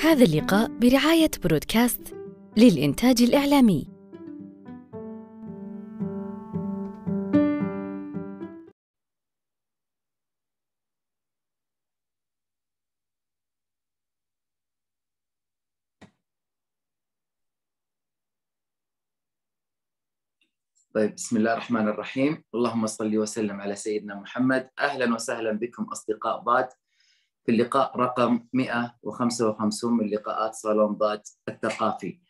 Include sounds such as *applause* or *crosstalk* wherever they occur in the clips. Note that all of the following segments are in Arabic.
هذا اللقاء برعاية برودكاست للإنتاج الإعلامي. طيب بسم الله الرحمن الرحيم. اللهم صل وسلم على سيدنا محمد. أهلا وسهلا بكم أصدقاء ضاد في اللقاء رقم 155 من لقاءات صالون ضاد الثقافي.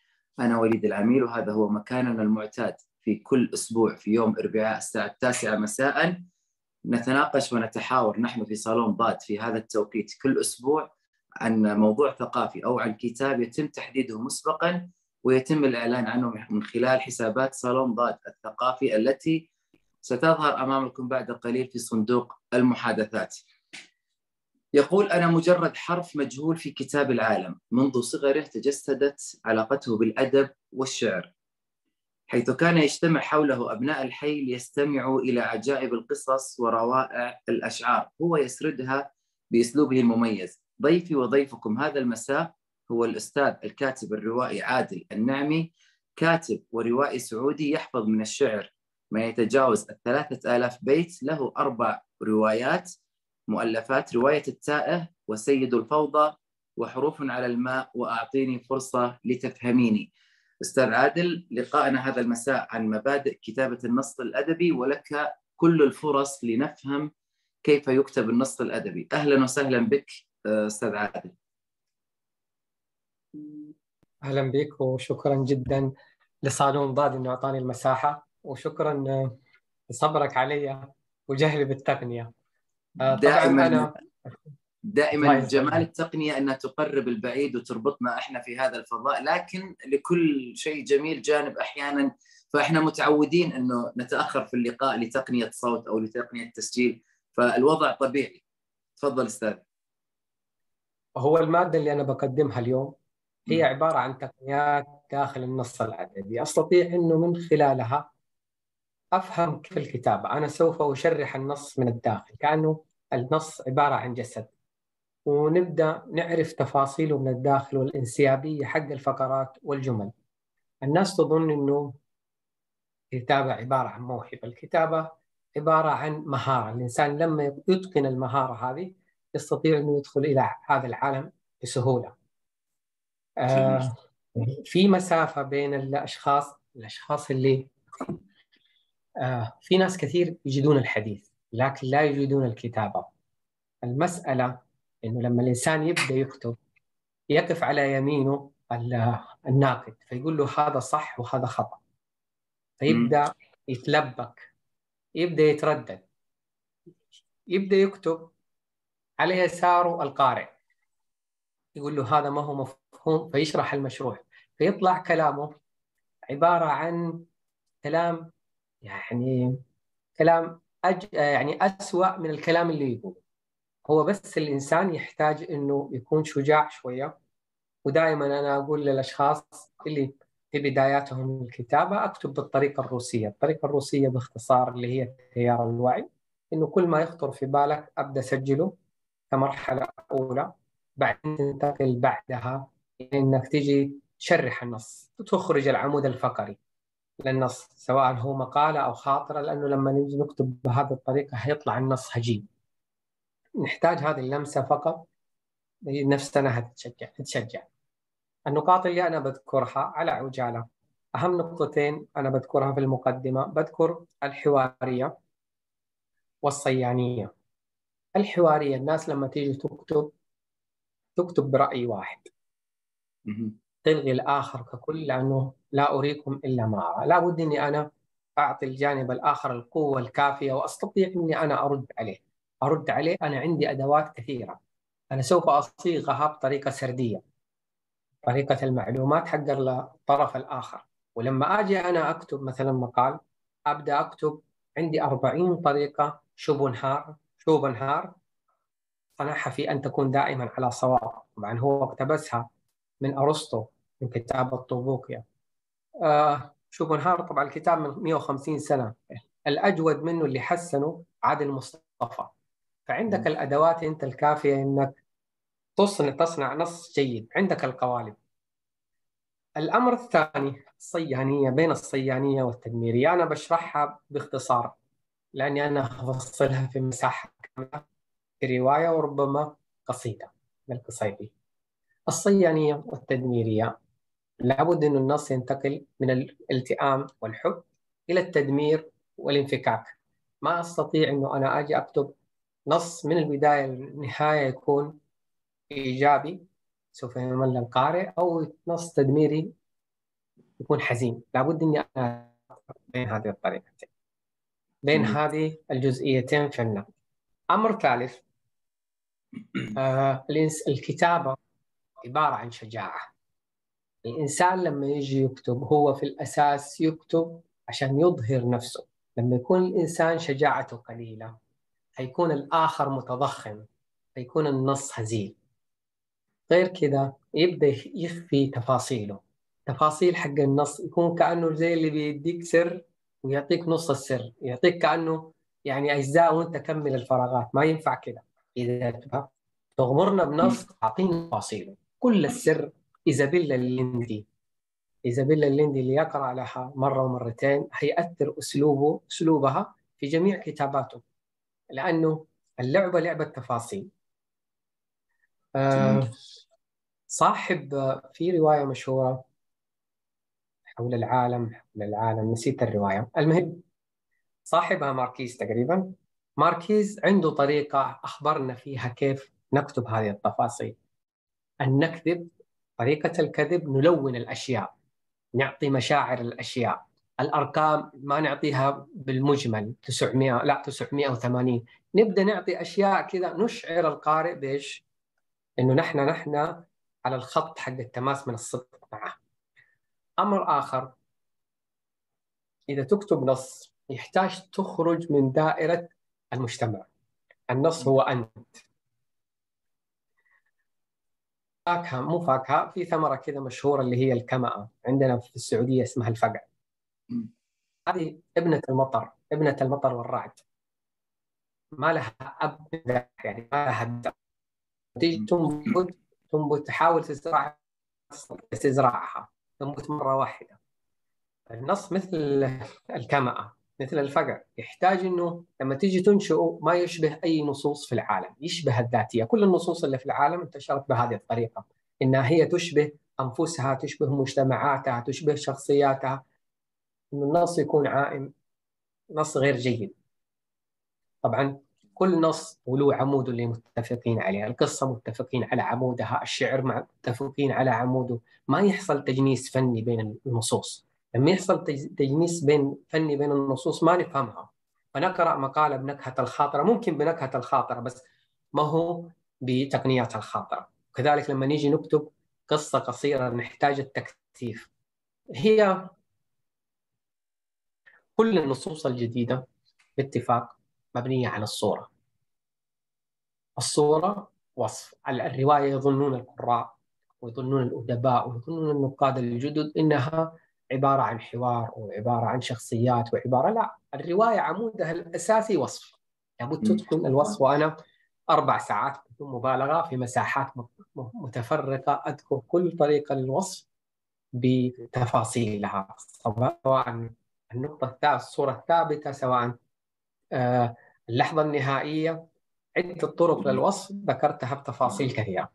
أنا وليد العميل وهذا هو مكاننا المعتاد في كل أسبوع في يوم أربعاء الساعة التاسعة مساء. نتناقش ونتحاور نحن في صالون ضاد في هذا التوقيت كل أسبوع عن موضوع ثقافي أو عن كتاب يتم تحديده مسبقا ويتم الإعلان عنه من خلال حسابات صالون ضاد الثقافي التي ستظهر أمامكم بعد قليل في صندوق المحادثات. يقول أنا مجرد حرف مجهول في كتاب العالم منذ صغره تجسدت علاقته بالأدب والشعر حيث كان يجتمع حوله أبناء الحي ليستمعوا إلى عجائب القصص وروائع الأشعار. هو يسردها بأسلوبه المميز. ضيفي وضيفكم هذا المساء هو الأستاذ الكاتب الروائي عادل النعمي كاتب وروائي سعودي يحفظ من الشعر ما يتجاوز الثلاثة آلاف بيت له أربع روايات. مؤلفات رواية التائه وسيد الفوضى وحروف على الماء وأعطيني فرصة لتفهميني. أستاذ عادل لقاءنا هذا المساء عن مبادئ كتابة النص الأدبي ولك كل الفرص لنفهم كيف يكتب النص الأدبي. أهلا وسهلا بك أستاذ عادل. أهلا بك وشكرا جدا لصالون ضاد إنه أعطاني المساحة وشكرا لصبرك علي وجهلي بالتقنية. دائما أنا... دائما جمال التقنية أنها تقرب البعيد وتربطنا إحنا في هذا الفضاء لكن لكل شيء جميل جانب أحيانا فإحنا متعودين إنه نتأخر في اللقاء لتقنية صوت أو لتقنية تسجيل فالوضع طبيعي. تفضل أستاذ. هو المادة اللي أنا بقدمها اليوم هي عبارة عن تقنيات داخل النص الأدبي أستطيع أنه من خلالها أفهم كيف الكتابة. أنا سوف أشرح النص من الداخل. كأنه النص عبارة عن جسد. ونبدأ نعرف تفاصيله من الداخل والانسيابية حق الفقرات والجمل. الناس تظن أنه الكتابة عبارة عن موهبة. الكتابة عبارة عن مهارة. الإنسان لما يتقن المهارة هذه يستطيع أنه يدخل إلى هذا العالم بسهولة. آه في مسافة بين الأشخاص الأشخاص اللي في ناس كثير يجدون الحديث لكن لا يجدون الكتابة المسألة إنه لما الإنسان يبدأ يكتب يقف على يمينه الناقد فيقول له هذا صح وهذا خطأ. فيبدأ يتلبك يبدأ يتردد. يبدأ يكتب على يساره القارئ. يقول له هذا ما هو مفهوم فيشرح المشروع. فيطلع كلامه عبارة عن كلام يعني كلام أج... يعني أسوأ من الكلام اللي يقوله. هو بس الإنسان يحتاج إنه يكون شجاع شوية. ودائما أنا أقول للأشخاص اللي في بداياتهم الكتابة أكتب بالطريقة الروسية. الطريقة الروسية باختصار اللي هي تيار الوعي. إنه كل ما يخطر في بالك أبدأ أسجله كمرحلة أولى. بعدين تنتقل بعدها إنك تجي تشرح النص وتخرج العمود الفقري. للنص سواء هو مقالة أو خاطرة لأنه لما نجي نكتب بهذه الطريقة هيطلع النص هجين. نحتاج هذه اللمسة فقط نفسنا هتشجع تتشجع. النقاط اللي أنا بذكرها على عجالة. أهم نقطتين أنا بذكرها في المقدمة. بذكر الحوارية والصيانية. الحوارية الناس لما تيجي تكتب تكتب برأي واحد. تلغي الآخر ككل لأنه لا أريكم إلا ما أرى. لا بد أني أنا أعطي الجانب الآخر القوة الكافية وأستطيع أني أنا أرد عليه. أرد عليه أنا عندي أدوات كثيرة. أنا سوف أصيغها بطريقة سردية. طريقة المعلومات حق الطرف الآخر. ولما أجي أنا أكتب مثلا مقال أبدأ أكتب عندي 40 طريقة شوبنهار شوبنهار صنعها في أن تكون دائما على صواب. طبعا هو اقتبسها من أرسطو من كتاب الطوبوكيا. آه شوبنهار طبعا الكتاب من 150 سنة. الأجود منه اللي حسنه عادل مصطفى. فعندك م. الأدوات أنت الكافية أنك تصنع تصنع نص جيد. عندك القوالب. الأمر الثاني الصيانية بين الصيانية والتدميرية. أنا بشرحها باختصار لأني أنا أفصلها في مساحة كاملة في رواية وربما قصيدة من القصيدي الصيانية والتدميرية. لابد أن النص ينتقل من الالتئام والحب إلى التدمير والانفكاك. ما أستطيع أنه أنا أجي أكتب نص من البداية للنهاية يكون إيجابي سوف يمل القارئ أو نص تدميري يكون حزين. لابد أني أنا بين هذه الطريقتين. بين هذه الجزئيتين في النقد. أمر ثالث آه الكتابة عبارة عن شجاعة. الإنسان لما يجي يكتب هو في الأساس يكتب عشان يظهر نفسه. لما يكون الإنسان شجاعته قليلة حيكون الآخر متضخم حيكون النص هزيل. غير كذا يبدأ يخفي تفاصيله. تفاصيل حق النص يكون كأنه زي اللي بيديك سر ويعطيك نص السر يعطيك كأنه يعني أجزاء وأنت كمل الفراغات. ما ينفع كذا. إذا تغمرنا بنص أعطينا تفاصيله. كل السر إيزابيلا الليندي إيزابيلا الليندي اللي يقرأ لها مرة ومرتين هيأثر أسلوبه أسلوبها في جميع كتاباته لأنه اللعبة لعبة تفاصيل. آه صاحب في رواية مشهورة حول العالم حول العالم نسيت الرواية. المهم صاحبها ماركيز تقريبا. ماركيز عنده طريقة أخبرنا فيها كيف نكتب هذه التفاصيل. أن نكذب طريقة الكذب نلون الأشياء نعطي مشاعر الأشياء. الأرقام ما نعطيها بالمجمل 900 لا 980 نبدأ نعطي أشياء كذا نشعر القارئ بإيش؟ إنه نحن نحن على الخط حق التماس من الصدق معه. أمر آخر إذا تكتب نص يحتاج تخرج من دائرة المجتمع. النص هو أنت. فاكهة مو فاكهة في ثمرة كذا مشهورة اللي هي الكمأة عندنا في السعودية اسمها الفقع. هذه ابنة المطر ابنة المطر والرعد. ما لها أب يعني ما لها تيجي تنبت تنبت تحاول تزرع تزرعها تنبت مرة واحدة. النص مثل الكمأة. مثل الفقر يحتاج إنه لما تيجي تنشئه ما يشبه أي نصوص في العالم، يشبه الذاتية، كل النصوص اللي في العالم انتشرت بهذه الطريقة، إنها هي تشبه أنفسها، تشبه مجتمعاتها، تشبه شخصياتها. انه النص يكون عائم نص غير جيد. طبعا كل نص وله عمود اللي متفقين عليه، القصة متفقين على عمودها، الشعر متفقين على عموده، ما يحصل تجنيس فني بين النصوص. لما يحصل تجنيس بين فني بين النصوص ما نفهمها. فنقرأ مقالة بنكهة الخاطرة ممكن بنكهة الخاطرة بس ما هو بتقنيات الخاطرة. كذلك لما نيجي نكتب قصة قصيرة نحتاج التكثيف. هي كل النصوص الجديدة باتفاق مبنية على الصورة. الصورة وصف. الرواية يظنون القراء ويظنون الأدباء ويظنون النقاد الجدد إنها عبارة عن حوار وعباره عن شخصيات وعباره لا الرواية عمودها الأساسي وصف. لابد تتقن الوصف وأنا أربع ساعات بدون مبالغة في مساحات متفرقة أذكر كل طريقة للوصف بتفاصيلها سواء النقطة الثابته الصورة الثابتة سواء آه، اللحظة النهائية عدة طرق للوصف ذكرتها بتفاصيل كثيرة.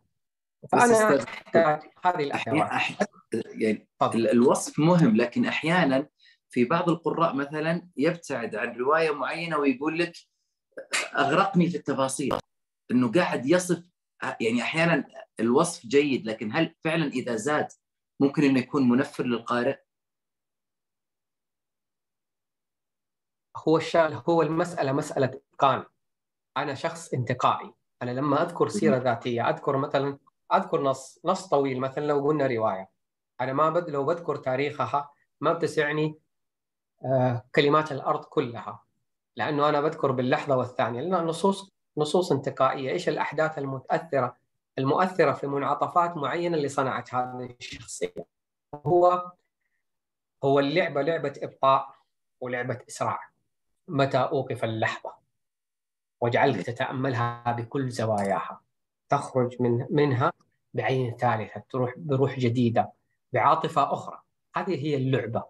فأنا أحتاج هذه الادوات يعني الوصف مهم لكن أحيانا في بعض القراء مثلا يبتعد عن رواية معينة ويقول لك أغرقني في التفاصيل إنه قاعد يصف يعني أحيانا الوصف جيد لكن هل فعلا إذا زاد ممكن إنه يكون منفر للقارئ؟ هو الشان هو المسألة مسألة إتقان. أنا شخص انتقائي. أنا لما أذكر سيرة ذاتية أذكر مثلا أذكر نص نص طويل مثلا لو قلنا رواية. أنا ما بد لو بذكر تاريخها ما بتسعني آه كلمات الأرض كلها. لأنه أنا بذكر باللحظة والثانية. لأن النصوص نصوص انتقائية. إيش الأحداث المتاثره المؤثرة في منعطفات معينة اللي صنعت هذه الشخصية. هو هو اللعبة لعبة ابطاء ولعبة إسراع. متى أوقف اللحظة؟ واجعلك تتأملها بكل زواياها. تخرج من منها بعين ثالثة. تروح بروح جديدة. بعاطفة أخرى. هذه هي اللعبة.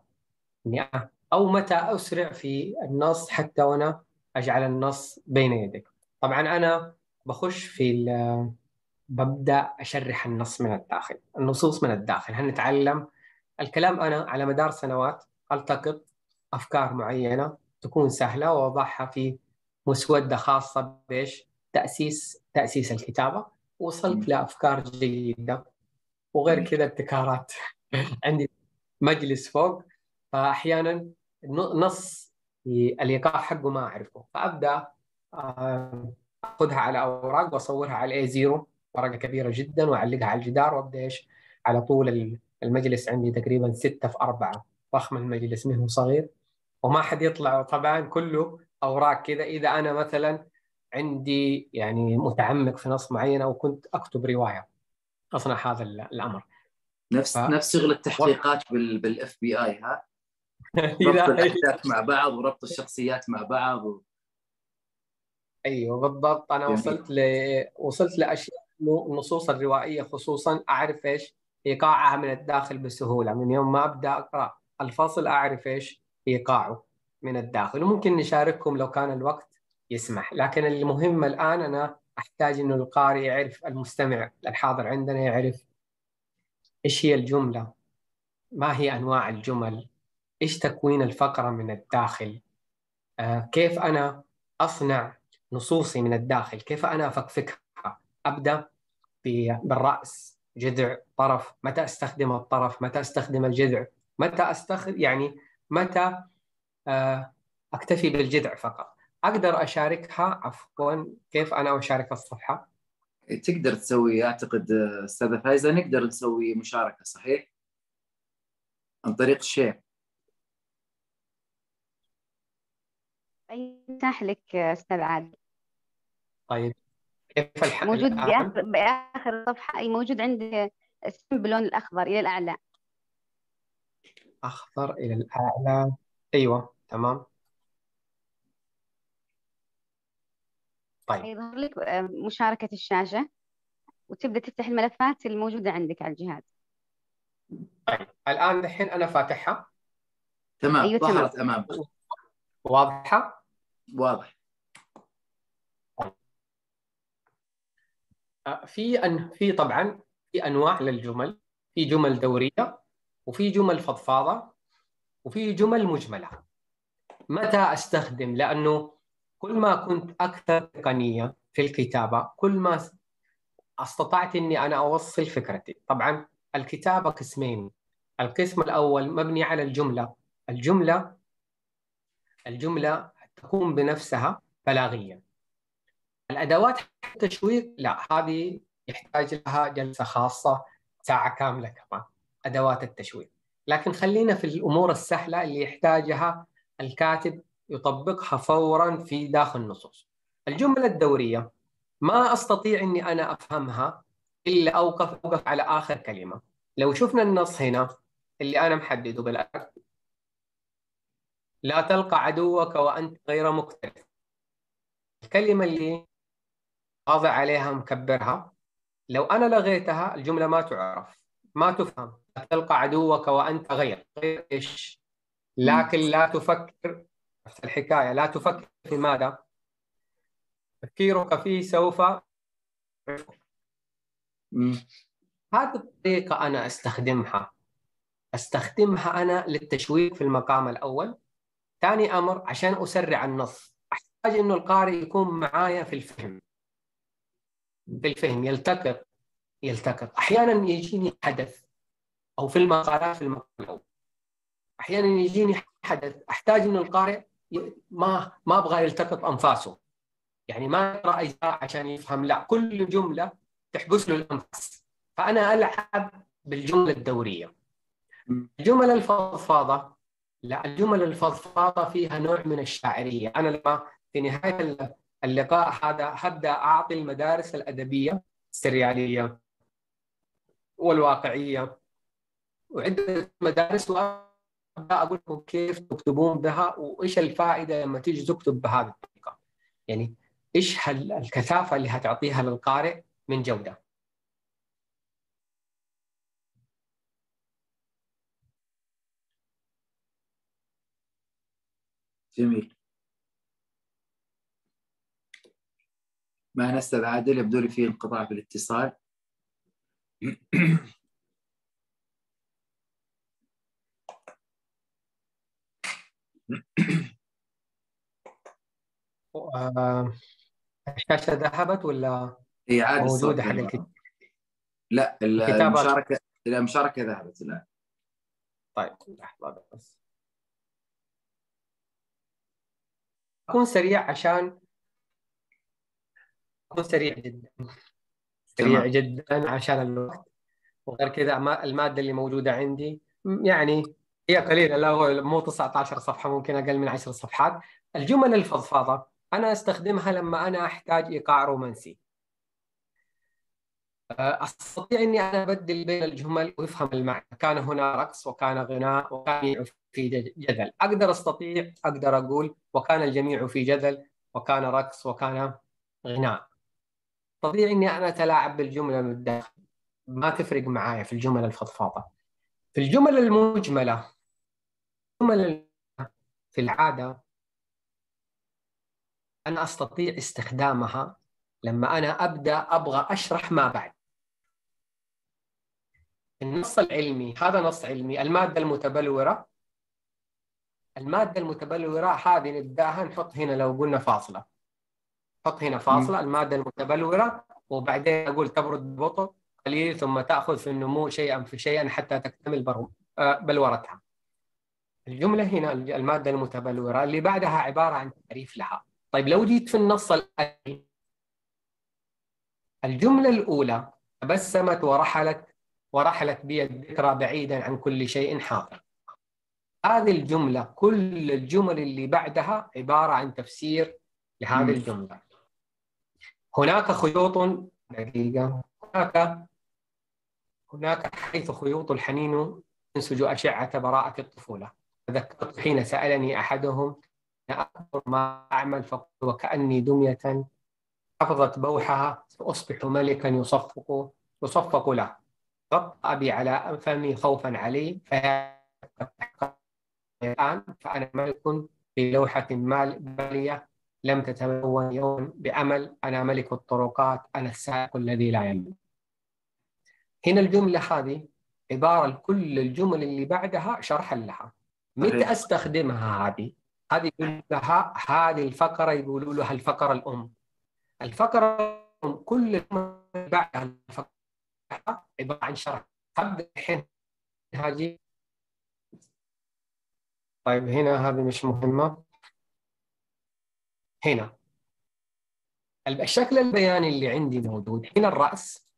إني أو متى أسرع في النص حتى وأنا أجعل النص بين يديك. طبعا أنا بخش في ببدأ أشرح النص من الداخل النصوص من الداخل. هنتعلم الكلام أنا على مدار سنوات ألتقط أفكار معينة تكون سهلة وأوضعها في مسودة خاصة بإيش؟ تأسيس تأسيس الكتابة. وصلت لأفكار جيدة. وغير كذا ابتكارات *laughs* عندي مجلس فوق. فأحيانا نص الإيقاع حقه ما أعرفه. فأبدأ آه، أخذها على أوراق وأصورها على اي 0 ورقة كبيرة جدا وأعلقها على الجدار وأبدأ إيش؟ على طول المجلس عندي تقريبا ستة في أربعة. ضخم المجلس منه صغير. وما حد يطلع. طبعا كله أوراق كذا. إذا أنا مثلا عندي يعني متعمق في نص معين أو كنت أكتب رواية. أصنع هذا الأمر. نفس ف... نفس شغل التحقيقات بال بالاف بي *laughs* اي ها ربط الأحداث مع بعض وربط الشخصيات مع بعض و... أيوه بالضبط. أنا جميل. وصلت ل وصلت لأشياء النصوص الروائيه خصوصا أعرف إيش إيقاعها من الداخل بسهولة. من يوم ما أبدأ أقرأ الفصل أعرف إيش إيقاعه من الداخل. وممكن نشارككم لو كان الوقت يسمح. لكن المهم الآن أنا أحتاج إنه القارئ يعرف المستمع الحاضر عندنا يعرف إيش هي الجملة ما هي أنواع الجمل إيش تكوين الفقرة من الداخل آه كيف أنا أصنع نصوصي من الداخل كيف أنا أفكفكها أبدأ بالرأس جذع طرف متى أستخدم الطرف متى أستخدم الجذع متى استخدم يعني متى آه، أكتفي بالجذع فقط. أقدر أشاركها عفوا كيف أنا أشارك الصفحة؟ تقدر تسوي أعتقد أستاذة فايزة نقدر نسوي مشاركة صحيح؟ عن طريق الشير. يتاح لك أستاذ عادل؟ طيب. كيف الحال موجود بآخر, بآخر الصفحة أي موجود عند اسم باللون الأخضر إلى الأعلى. أخضر إلى الأعلى. أيوة تمام. طيب. يظهر لك آه، مشاركة الشاشة وتبدأ تفتح الملفات الموجودة عندك على الجهاز. طيب الآن الحين أنا فاتحها. تمام أيوة ظهرت أمامك. واضحة؟ واضح. آه، في أن في طبعا في أنواع للجمل. في جمل دورية وفي جمل فضفاضة وفي جمل مجملة. متى أستخدم؟ لأنه كل ما كنت أكثر تقنية في الكتابة كل ما استطعت إني أنا أوصل فكرتي. طبعا الكتابة قسمين. القسم الأول مبني على الجملة. الجملة الجملة تكون بنفسها بلاغيا. الأدوات التشويق لا هذه يحتاج لها جلسة خاصة ساعة كاملة كمان أدوات التشويق. لكن خلينا في الأمور السهلة اللي يحتاجها الكاتب يطبقها فورا في داخل النصوص. الجملة الدورية ما أستطيع إني أنا أفهمها إلا أوقف أوقف على آخر كلمة. لو شفنا النص هنا اللي أنا محدده بالأرض لا تلقى عدوك وأنت غير مكترث. الكلمة اللي واضع عليها مكبرها لو أنا لغيتها الجملة ما تعرف ما تفهم. تلقى عدوك وأنت غير غير إيش؟ لكن لا تفكر نفس الحكاية. لا تفكر في ماذا. تفكيرك فيه سوف هذه الطريقة أنا أستخدمها. أستخدمها أنا للتشويق في المقام الأول. ثاني أمر عشان أسرع النص. أحتاج إنه القارئ يكون معايا في الفهم. بالفهم يلتقط. يلتقط. أحيانا يجيني حدث أو في المقالات في المقال الأول. أحيانا يجيني حدث. أحتاج ان القارئ ما ما أبغى يلتقط أنفاسه. يعني ما يقرا اجزاء عشان يفهم لا كل جملة تحبس له الأنفاس. فأنا ألعب بالجملة الدورية. الجمل الفضفاضة لا الجمل الفضفاضة فيها نوع من الشاعرية. أنا لما في نهاية اللقاء هذا هبدا أعطي المدارس الأدبية السريالية والواقعية. وعدة مدارس وابدا أقول لكم كيف تكتبون بها وإيش الفائدة لما تيجي تكتب بهذه الطريقة. يعني إيش الكثافة اللي هتعطيها للقارئ من جودة. جميل. معنا أستاذ عادل يبدو لي في انقطاع في *clears throat* الاتصال آه، *clears throat* الشاشة ذهبت ولا هي عاد موجودة حق الكتاب؟ لا المشاركة المشاركة ذهبت الان طيب لحظة بس. أكون سريع عشان أكون سريع جدا. سريع. جدا عشان الوقت. وغير كذا ما- المادة اللي موجودة عندي يعني هي قليلة لا مو 19 صفحة ممكن أقل من 10 صفحات. الجمل الفضفاضه أنا أستخدمها لما أنا أحتاج إيقاع رومانسي. أه، أستطيع إني أنا أبدل بين الجمل ويفهم المعنى. كان هنا رقص وكان غناء وكان في جد- جدل. أقدر أستطيع أقدر أقول وكان الجميع في جدل وكان رقص وكان غناء. طبيعي إني أنا أتلاعب بالجملة من الداخل. ما تفرق معايا في الجمل الفضفاضه في الجمل المجملة الجمل في العادة أنا أستطيع استخدامها لما أنا أبدأ أبغى أشرح ما بعد. النص العلمي هذا نص علمي. المادة المتبلورة. المادة المتبلورة هذه نبدأها نحط هنا لو قلنا فاصلة. حط هنا فاصلة المادة المتبلورة وبعدين أقول تبرد ببطء قليل ثم تأخذ في النمو شيئا في شيئا حتى تكتمل آه، بلورتها. الجملة هنا المادة المتبلورة اللي بعدها عبارة عن تعريف لها. طيب لو جيت في النص الآتي الجملة الأولى تبسمت ورحلت ورحلت بي الذكرى بعيدا عن كل شيء حاضر. هذه الجملة كل الجمل اللي بعدها عبارة عن تفسير لهذه مم. الجملة. هناك خيوط دقيقة هناك هناك حيث خيوط الحنين تنسج أشعة براءة الطفولة تذكرت حين سألني أحدهم أكبر ما أعمل؟ فقلت وكأني دمية حفظت بوحها سأصبح ملكا يصفق يصفق له. غطى أبي على فمي خوفا علي الآن فأنا ملك في لوحة مال- بالية لم تتلون يوم بأمل أنا ملك الطرقات أنا السائق الذي لا يمل هنا الجملة هذه عبارة لكل الجمل اللي بعدها شرحا لها. متى. أستخدمها هذه؟ هذه يقول لها هذه الفقرة يقولوا لها الفقرة الأم. الفقرة الأم كل بعدها الفقرة عبارة عن شرح. أبدأ الحين هذه؟ طيب هنا هذه مش مهمة. هنا. الشكل البياني اللي عندي موجود. هنا الرأس.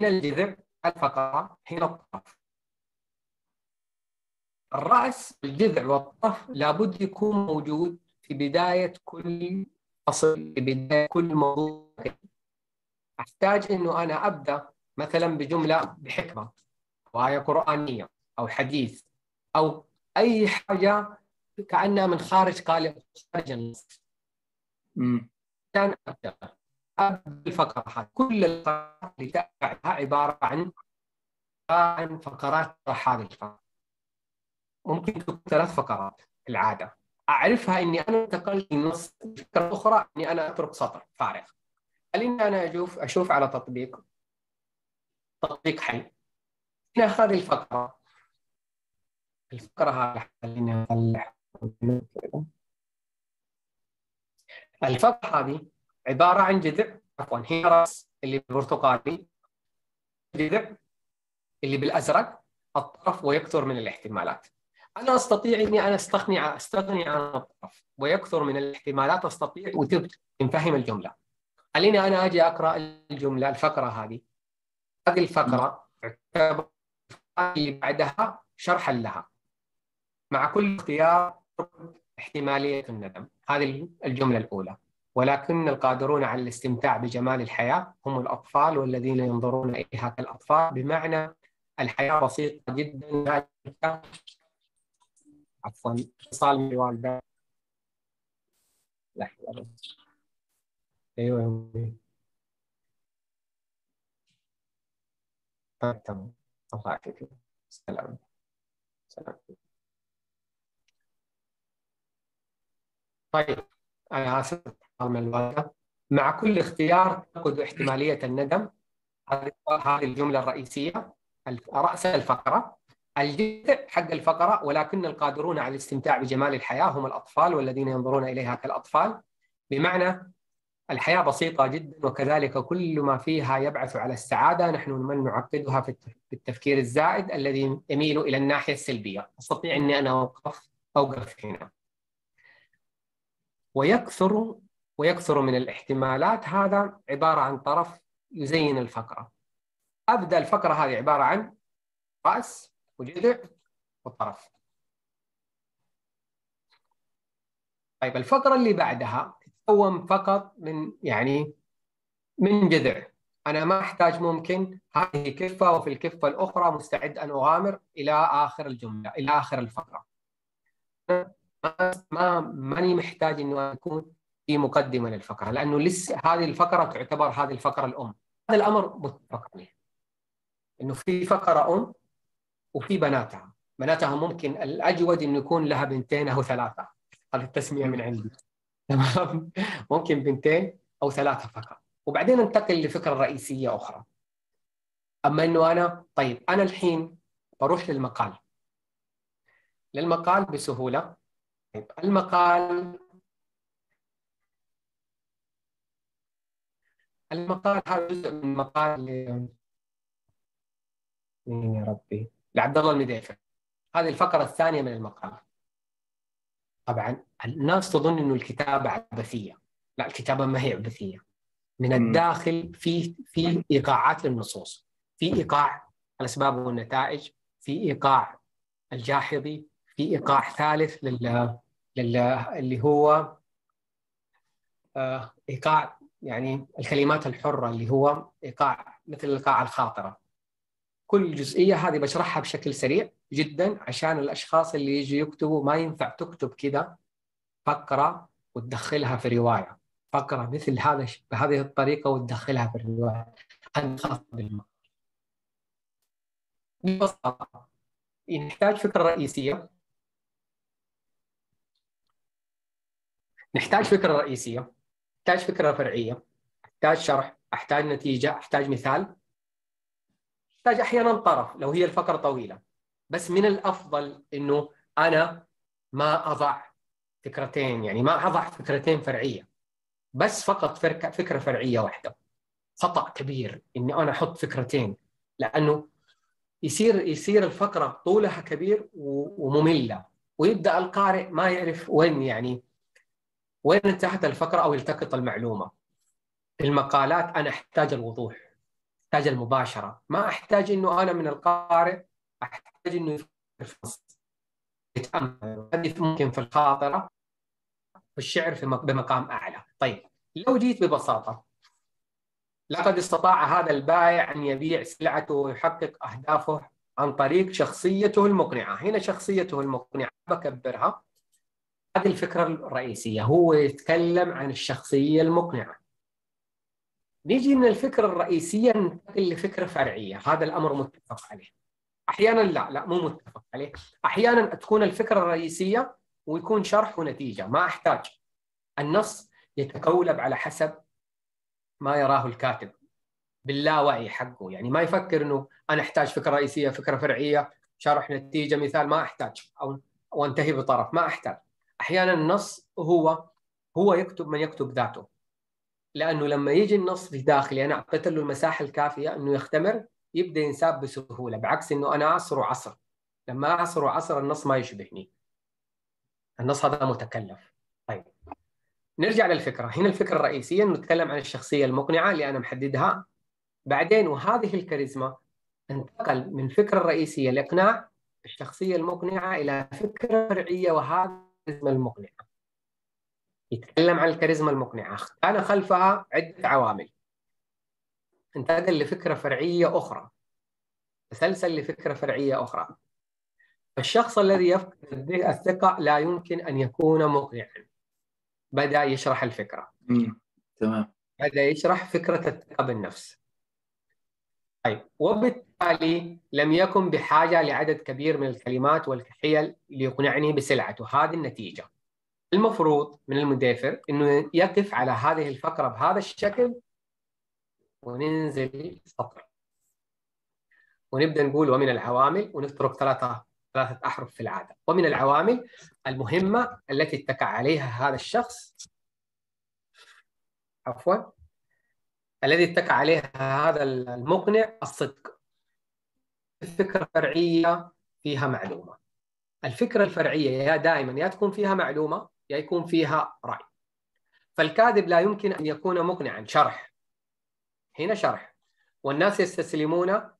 هنا الجذع الفقرة هنا الطرف. الرأس الجذع والطرف لابد يكون موجود في بداية كل فصل في بداية كل موضوع. أحتاج إنه أنا أبدأ مثلا بجملة بحكمة أو آية قرآنية أو حديث أو أي حاجة كأنها من خارج قالب خارج النص. كان أبدأ. أبدأ الفقرة هذه كل الفقرات اللي تتبعها عبارة عن عن فقرات هذه الفقرة ممكن تكون ثلاث فقرات العادة. أعرفها إني أنا انتقلت من نص فكرة أخرى إني أنا أترك سطر فارغ. خليني أنا أشوف أشوف على تطبيق. تطبيق حي هنا هذه الفقرة. الفقرة هذه الفقرة هذه عبارة عن جذع عفوا هي رأس اللي بالبرتقالي جذع اللي بالأزرق الطرف ويكثر من الاحتمالات. أنا أستطيع إني أنا أستغني عن أستغني عن الطرف ويكثر من الاحتمالات أستطيع وتبت تنفهم الجملة. خليني أنا أجي أقرأ الجملة الفقرة هذه. هذه الفقرة تعتبر اللي بعدها شرحا لها. مع كل اختيار احتمالية الندم. هذه الجملة الأولى. ولكن القادرون على الاستمتاع بجمال الحياة هم الأطفال والذين ينظرون إليها كالأطفال. بمعنى الحياة بسيطة جدا عفوا اتصال من الوالدة لحظة أيوه طيب تمام. الله يعافيك. سلام. سلام. طيب أنا آسف. من الوالدة. مع كل اختيار تفقد احتمالية الندم هذه الجملة الرئيسية. رأس الفقرة. الجذع حق الفقرة ولكن القادرون على الاستمتاع بجمال الحياة هم الأطفال والذين ينظرون إليها كالأطفال. بمعنى الحياة بسيطة جدا وكذلك كل ما فيها يبعث على السعادة. نحن من نعقدها في التفكير الزائد الذي يميل إلى الناحية السلبية. أستطيع إني أنا أوقف أوقف هنا. ويكثر ويكثر من الاحتمالات. هذا عبارة عن طرف يزين الفقرة. أبدأ الفقرة هذه عبارة عن رأس وجذع وطرف طيب الفقرة اللي بعدها تتكون فقط من يعني من جذع. أنا ما أحتاج ممكن هذه كفة وفي الكفة الأخرى مستعد أن أغامر إلى آخر الجملة إلى آخر الفقرة. ما ماني محتاج إنه أكون في مقدمة للفقرة لأنه لسه هذه الفقرة تعتبر هذه الفقرة الأم. هذا الأمر متفق عليه. إنه في فقرة أم وفي بناتها. بناتها ممكن الأجود إنه يكون لها بنتين أو ثلاثة. هذه التسمية من عندي. *laughs* تمام؟ ممكن بنتين أو ثلاثة فقط. وبعدين انتقل لفكرة رئيسية أخرى. أما إنه أنا طيب أنا الحين بروح للمقال. للمقال بسهولة. طيب المقال المقال هذا جزء من مقال يا ربي. لعبد الله المديفع هذه الفقرة الثانية من المقال. طبعا الناس تظن إنه الكتابة عبثية. لا الكتابة ما هي عبثية. من الداخل في في إيقاعات للنصوص. في إيقاع الأسباب والنتائج. في إيقاع الجاحظي. في إيقاع ثالث لل, لل... اللي هو آه، إيقاع يعني الكلمات الحرة اللي هو إيقاع مثل الإيقاع الخاطرة. كل جزئية هذه بشرحها بشكل سريع جدا عشان الأشخاص اللي يجي يكتبوا ما ينفع تكتب كذا فقرة وتدخلها في رواية. فقرة مثل هذا بهذه الطريقة وتدخلها في بالمقال ببساطة نحتاج فكرة رئيسية. نحتاج فكرة رئيسية. احتاج فكرة فرعية. احتاج شرح. أحتاج نتيجة. أحتاج مثال. احتاج أحيانا طرف لو هي الفقرة طويلة. بس من الأفضل إنه أنا ما أضع فكرتين يعني ما أضع فكرتين فرعية. بس فقط فكرة فرعية واحدة. خطأ كبير إني أنا أحط فكرتين. لأنه يصير يصير الفقرة طولها كبير ومملة. ويبدأ القارئ ما يعرف وين يعني وين انتهت الفقرة أو التقط المعلومة. المقالات أنا أحتاج الوضوح. أحتاج المباشرة. ما أحتاج إنه أنا من القارئ أحتاج إنه يتامل هذه ممكن في الخاطرة في الشعر في بمقام أعلى. طيب لو جيت ببساطة لقد استطاع هذا البائع أن يبيع سلعته ويحقق أهدافه عن طريق شخصيته المقنعة. هنا شخصيته المقنعة بكبرها. هذه الفكرة الرئيسية. هو يتكلم عن الشخصية المقنعة. نيجي من الفكرة الرئيسية ننتقل لفكرة فرعية. هذا الأمر متفق عليه. أحيانا لا لا مو متفق عليه. أحيانا تكون الفكرة الرئيسية ويكون شرح ونتيجة. ما أحتاج. النص يتقولب على حسب ما يراه الكاتب. باللاوعي حقه. يعني ما يفكر إنه أنا أحتاج فكرة رئيسية فكرة فرعية شرح نتيجة مثال. ما أحتاج. أو وأنتهي بطرف. ما أحتاج. أحيانا النص هو هو يكتب من يكتب ذاته. لأنه لما يجي النص داخلي أنا اعطيت له المساحة الكافية إنه يختمر يبدأ ينساب بسهولة بعكس إنه أنا اعصر وعصر لما اعصر وعصر النص ما يشبهني النص هذا متكلف. طيب. نرجع للفكرة. هنا الفكرة الرئيسية نتكلم عن الشخصية المقنعة اللي أنا محددها. بعدين وهذه الكاريزما انتقل من فكرة الرئيسيه الاقناع الشخصية المقنعة إلى فكرة فرعية وهذا الكاريزما المقنعة. يتكلم عن الكاريزما المقنعة. كان خلفها عدة عوامل. انتقل لفكرة فرعية أخرى. تسلسل لفكرة فرعية أخرى. الشخص الذي يفقد الثقة لا يمكن أن يكون مقنعا. بدأ يشرح الفكرة. تمام. بدأ يشرح فكرة الثقة بالنفس. طيب وبالتالي لم يكن بحاجة لعدد كبير من الكلمات والحيل ليقنعني بسلعته. هذه النتيجة. المفروض من المدافر أنه يقف على هذه الفقرة بهذا الشكل وننزل سطر. ونبدأ نقول ومن العوامل ونترك ثلاثة ثلاثة أحرف في العادة. ومن العوامل المهمة التي اتكى عليها هذا الشخص عفوا الذي اتكى عليها هذا المقنع الصدق. الفكرة الفرعية فيها معلومة. الفكرة الفرعية يا دائما يا تكون فيها معلومة يا يكون فيها رأي. فالكاذب لا يمكن أن يكون مقنعا. شرح. هنا شرح. والناس يستسلمون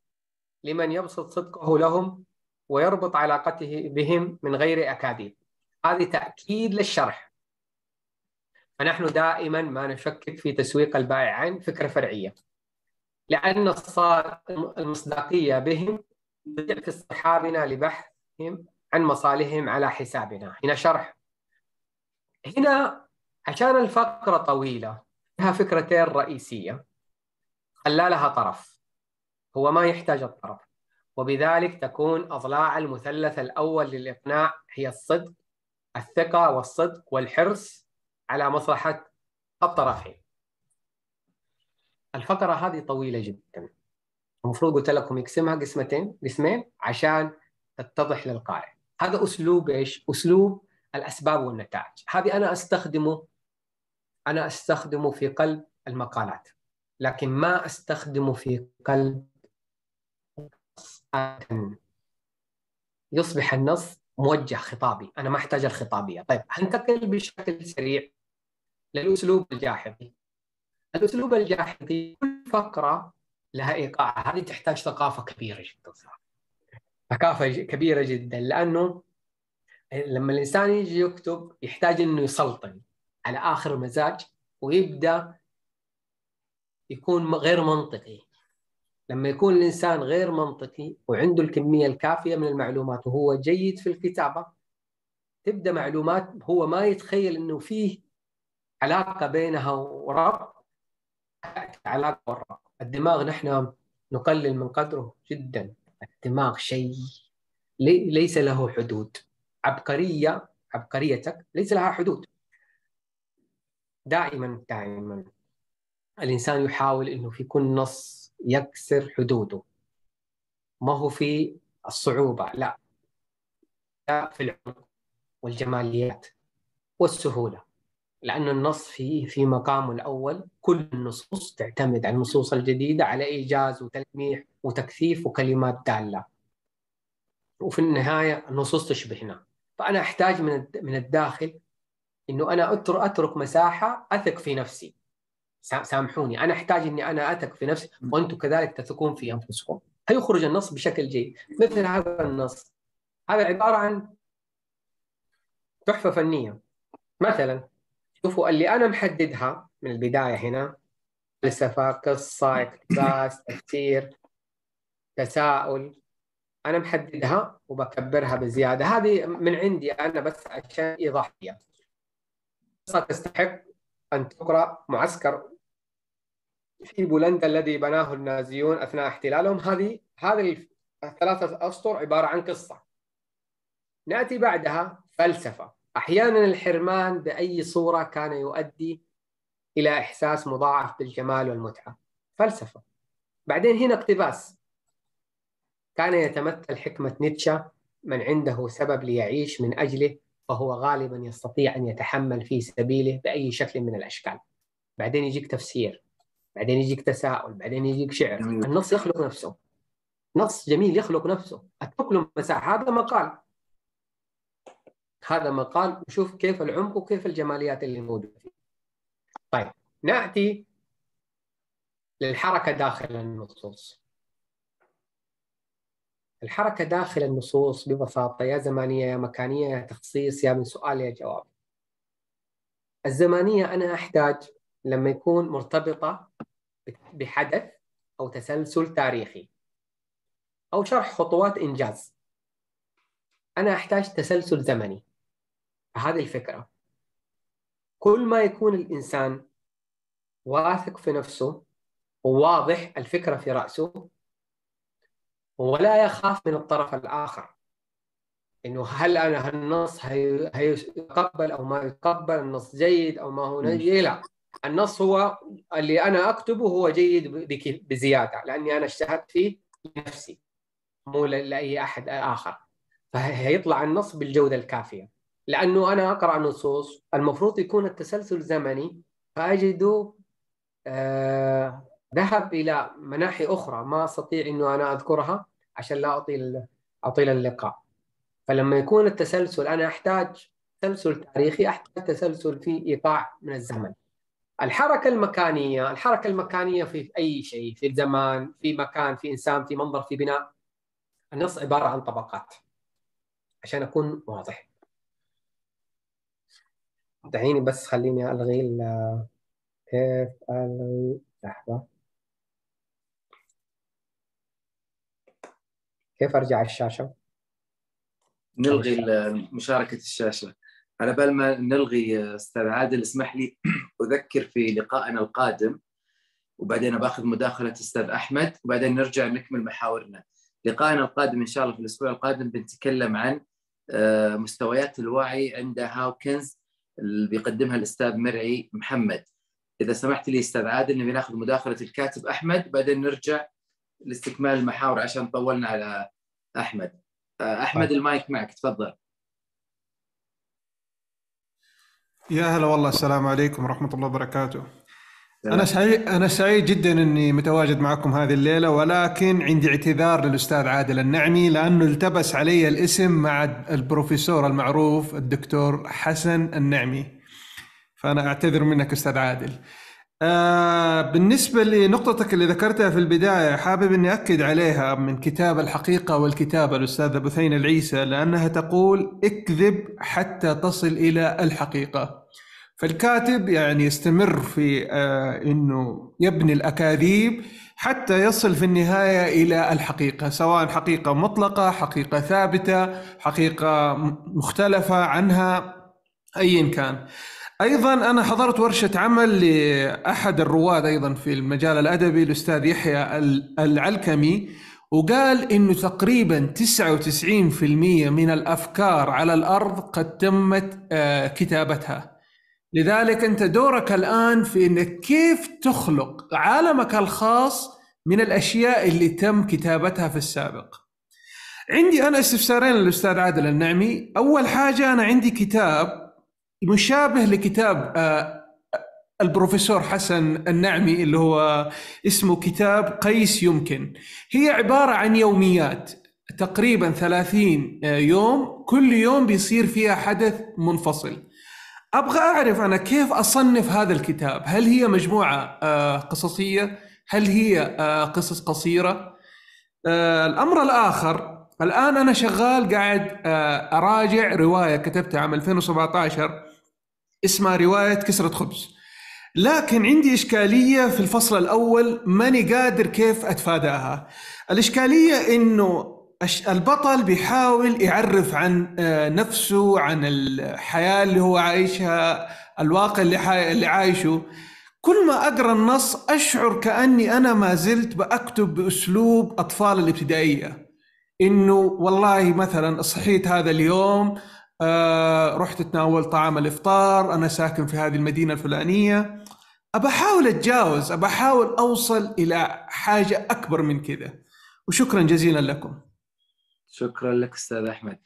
لمن يبسط صدقه لهم ويربط علاقته بهم من غير أكاذيب. هذه تأكيد للشرح. فنحن دائما ما نشكك في تسويق البائعين فكرة فرعية. لأن المصداقية بهم في اصطحابنا لبحثهم عن مصالحهم على حسابنا. هنا شرح. هنا عشان الفقرة طويلة فيها فكرتين رئيسية. خلى لها طرف. هو ما يحتاج الطرف. وبذلك تكون أضلاع المثلث الأول للإقناع هي الصدق الثقة والصدق والحرص على مصلحة الطرفين. الفقرة هذه طويلة جدا. المفروض قلت لكم يقسمها قسمتين قسمين عشان تتضح للقارئ. هذا أسلوب إيش؟ أسلوب الأسباب والنتائج. هذه أنا أستخدمه أنا أستخدمه في قلب المقالات لكن ما أستخدمه في قلب يصبح النص موجه خطابي أنا ما أحتاج الخطابية. طيب هنتقل بشكل سريع للأسلوب الجاحظي الأسلوب الجاحظي كل فقرة لها إيقاع هذه تحتاج ثقافة كبيرة جدا صراحة. ثقافة كبيرة جدا لأنه لما الإنسان يجي يكتب يحتاج إنه يسلطن على آخر مزاج ويبدأ يكون غير منطقي. لما يكون الإنسان غير منطقي وعنده الكمية الكافية من المعلومات وهو جيد في الكتابة تبدأ معلومات هو ما يتخيل إنه فيه علاقة بينها وربط علاقة والربط الدماغ نحن نقلل من قدره جدا. الدماغ شيء ليس له حدود. عبقرية عبقريتك ليس لها حدود. دائما دائما الإنسان يحاول إنه في كل نص يكسر حدوده. ما هو في الصعوبة؟ لا. لا في العمق والجماليات والسهولة. لأن النص فيه في مقامه الأول كل النصوص تعتمد على النصوص الجديدة على إيجاز وتلميح وتكثيف وكلمات دالة. وفي النهاية النصوص تشبهنا. فأنا أحتاج من من الداخل إنه أنا أترك مساحة أثق في نفسي. سامحوني. أنا أحتاج إني أنا أثق في نفسي. وأنتم كذلك تثقون في أنفسكم. هيخرج النص بشكل جيد. مثل هذا النص. هذا عبارة عن تحفة فنية. مثلا شوفوا اللي أنا محددها من البداية هنا. فلسفة قصة اقتباس تفسير تساؤل. أنا محددها وبكبرها بزيادة. هذه من عندي أنا بس عشان إيضاحية. تستحق أن تقرأ معسكر في بولندا الذي بناه النازيون أثناء احتلالهم. هذه هذه الثلاثة أسطر عبارة عن قصة. نأتي بعدها فلسفة. أحيانا الحرمان بأي صورة كان يؤدي إلى إحساس مضاعف بالجمال والمتعة. فلسفة. بعدين هنا اقتباس. كان يتمثل حكمة نيتشه من عنده سبب ليعيش من أجله فهو غالبا يستطيع أن يتحمل في سبيله بأي شكل من الأشكال. بعدين يجيك تفسير بعدين يجيك تساؤل بعدين يجيك شعر. النص يخلق نفسه. نص جميل يخلق نفسه. أترك له مساحة. هذا مقال. هذا مقال. وشوف كيف العمق وكيف الجماليات اللي موجودة فيه. طيب نأتي للحركة داخل النصوص. الحركة داخل النصوص ببساطة يا زمانية يا مكانية يا تخصيص يا من سؤال يا جواب. الزمانية أنا أحتاج لما يكون مرتبطة بحدث أو تسلسل تاريخي أو شرح خطوات إنجاز. أنا أحتاج تسلسل زمني. هذه الفكرة. كل ما يكون الإنسان واثق في نفسه وواضح الفكرة في رأسه ولا يخاف من الطرف الآخر. إنه هل أنا هالنص هي... هيتقبل أو ما يتقبل النص جيد أو ما هو جيد؟ لا. النص هو اللي أنا أكتبه هو جيد بزيادة لأني أنا اجتهدت فيه لنفسي مو لأي أحد آخر. فهيطلع النص بالجودة الكافية. لأنه أنا أقرأ نصوص المفروض يكون التسلسل زمني فاجده آه ذهب إلى مناحي أخرى. ما أستطيع إنه أنا أذكرها عشان لا أطيل أطيل اللقاء. فلما يكون التسلسل أنا أحتاج تسلسل تاريخي أحتاج تسلسل في إيقاع من الزمن. الحركة المكانية الحركة المكانية في أي شيء في الزمان في مكان في إنسان في منظر في بناء. النص عبارة عن طبقات عشان أكون واضح. دعيني بس خليني ألغي كيف ألغي؟ لحظة. كيف أرجع الشاشة نلغي مشاركة الشاشة على بال ما نلغي أستاذ عادل اسمح لي *clears throat* أذكر في لقائنا القادم وبعدين باخذ مداخلة أستاذ أحمد وبعدين نرجع نكمل محاورنا. لقائنا القادم إن شاء الله في الأسبوع القادم بنتكلم عن آه، مستويات الوعي عند هاوكنز اللي بيقدمها الأستاذ مرعي محمد. إذا سمحت لي أستاذ عادل نبي ناخذ مداخلة الكاتب أحمد بعدين نرجع لاستكمال المحاور عشان طولنا على أحمد. آه، أحمد طيب. المايك معك تفضل. يا هلا والله السلام عليكم ورحمة الله وبركاته أنا سعيد أنا سعيد جدا إني متواجد معكم هذه الليلة ولكن عندي اعتذار للأستاذ عادل النعمي لأنه التبس علي الاسم مع البروفيسور المعروف الدكتور حسن النعمي فأنا أعتذر منك أستاذ عادل آه بالنسبة لنقطتك اللي ذكرتها في البداية حابب أني أكد عليها من كتاب الحقيقة والكتابة الأستاذ بثين العيسى لأنها تقول اكذب حتى تصل إلى الحقيقة. فالكاتب يعني يستمر في آه أنه يبني الأكاذيب حتى يصل في النهاية إلى الحقيقة سواء حقيقة مطلقة حقيقة ثابتة حقيقة مختلفة عنها أيا كان. أيضا أنا حضرت ورشة عمل لأحد الرواد أيضا في المجال الأدبي الأستاذ يحيى العلكمي وقال إنه تقريبا 99% من الأفكار على الأرض قد تمت آه، كتابتها. لذلك أنت دورك الآن في انك كيف تخلق عالمك الخاص من الأشياء اللي تم كتابتها في السابق. عندي أنا استفسارين للأستاذ عادل النعمي. أول حاجة أنا عندي كتاب مشابه لكتاب آه، البروفيسور حسن النعمي اللي هو اسمه كتاب قيس يمكن. هي عبارة عن يوميات تقريبا 30 آه، يوم. كل يوم بيصير فيها حدث منفصل. أبغى أعرف أنا كيف أصنف هذا الكتاب؟ هل هي مجموعة آه، قصصية؟ هل هي قصص قصيرة؟ الأمر الآخر الآن أنا شغال قاعد أراجع رواية كتبتها عام 2017 اسمها رواية كسرة خبز. لكن عندي إشكالية في الفصل الأول ماني قادر كيف أتفاداها. الإشكالية إنه البطل بيحاول يعرف عن آه، نفسه عن الحياة اللي هو عايشها الواقع اللي, اللي عايشه. كل ما أقرأ النص أشعر كأني أنا ما زلت بأكتب بأسلوب أطفال الابتدائية. إنه والله مثلا صحيت هذا اليوم آه رحت أتناول طعام الإفطار أنا ساكن في هذه المدينة الفلانية. أبى أحاول أتجاوز أبى أحاول أوصل إلى حاجة أكبر من كذا. وشكرا جزيلا لكم. شكرا لك أستاذ أحمد.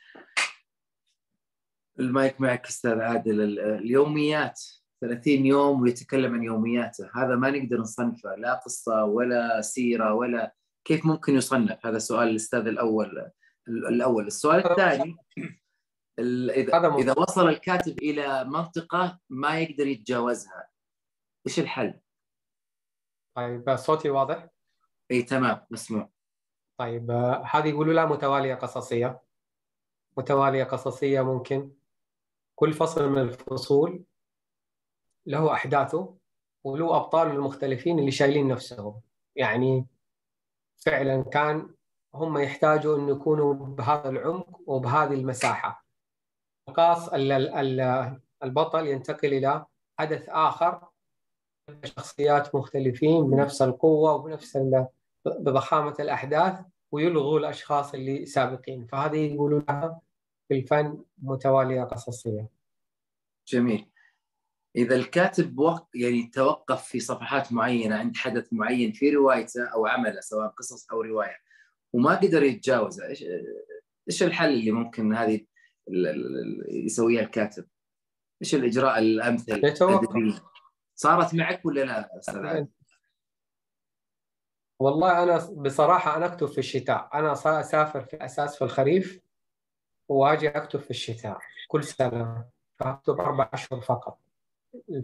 المايك معك أستاذ عادل. اليوميات 30 يوم ويتكلم عن يومياته. هذا ما نقدر نصنفه لا قصة ولا سيرة ولا كيف ممكن يصنف؟ هذا سؤال الأستاذ الأول الأول. السؤال الثاني اذا إذا وصل الكاتب إلى منطقة ما يقدر يتجاوزها إيش الحل؟ طيب صوتي واضح؟ إي تمام مسموع. طيب هذه يقولوا لها متوالية قصصية. متوالية قصصية ممكن. كل فصل من الفصول له أحداثه وله أبطال المختلفين اللي شايلين نفسهم. يعني فعلا كان هم يحتاجوا انه يكونوا بهذا العمق وبهذه المساحة. القاص البطل ينتقل إلى حدث آخر. شخصيات مختلفين بنفس القوة وبنفس بضخامة الأحداث ويلغوا الأشخاص اللي سابقين. فهذه يقولوا لها في الفن متوالية قصصية. جميل. إذا الكاتب وق... يعني توقف في صفحات معينة عند حدث معين في روايته أو عمله سواء قصص أو رواية وما قدر يتجاوزه إيش إيش الحل اللي ممكن هذه يسويها الكاتب؟ إيش الإجراء الأمثل؟ صارت معك ولا لا أستاذ والله أنا بصراحة أنا أكتب في الشتاء. أنا أسافر في أساس في الخريف وأجي أكتب في الشتاء كل سنة. فاكتب أربع أشهر فقط.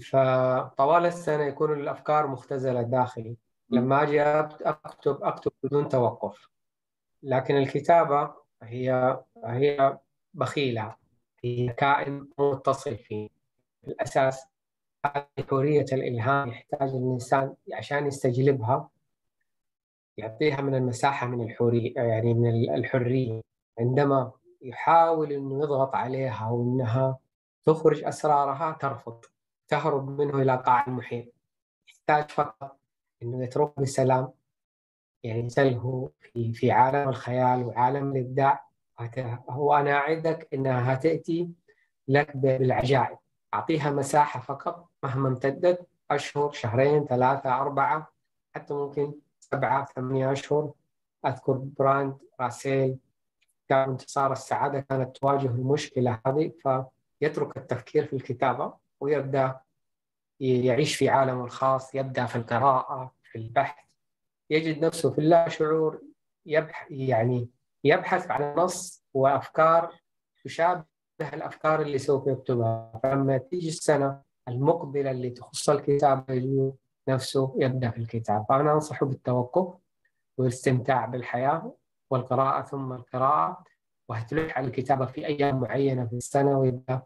فطوال السنة يكون الأفكار مختزلة داخلي. لما أجي أكتب أكتب بدون توقف. لكن الكتابة هي هي بخيلة هي كائن متصل فيه الاساس حريه الإلهام يحتاج الإنسان عشان يستجلبها يعطيها من المساحة من الحريه يعني من الحرية. عندما يحاول إنه يضغط عليها وإنها تخرج أسرارها ترفض تهرب منه إلى قاع المحيط. يحتاج فقط إنه يترك بسلام يعني في في عالم الخيال وعالم الإبداع. هو أنا أعدك إنها تأتي لك بالعجائب. أعطيها مساحة فقط مهما امتدت أشهر شهرين ثلاثة أربعة حتى ممكن سبعة ثمانية أشهر. أذكر براند راسيل. كان انتصار السعادة كانت تواجه المشكلة هذه فيترك التفكير في الكتابة ويبدأ يعيش في عالمه الخاص يبدأ في القراءة في البحث. يجد نفسه في اللا شعور يبحث يعني يبحث عن نص وأفكار تشابه الأفكار اللي سوف يكتبها. فلما تيجي السنة المقبلة اللي تخص الكتاب نفسه يبدأ في الكتاب. فأنا انصحه بالتوقف والاستمتاع بالحياة والقراءة ثم القراءة وتلح على الكتابة في أيام معينة في السنة ويبدأ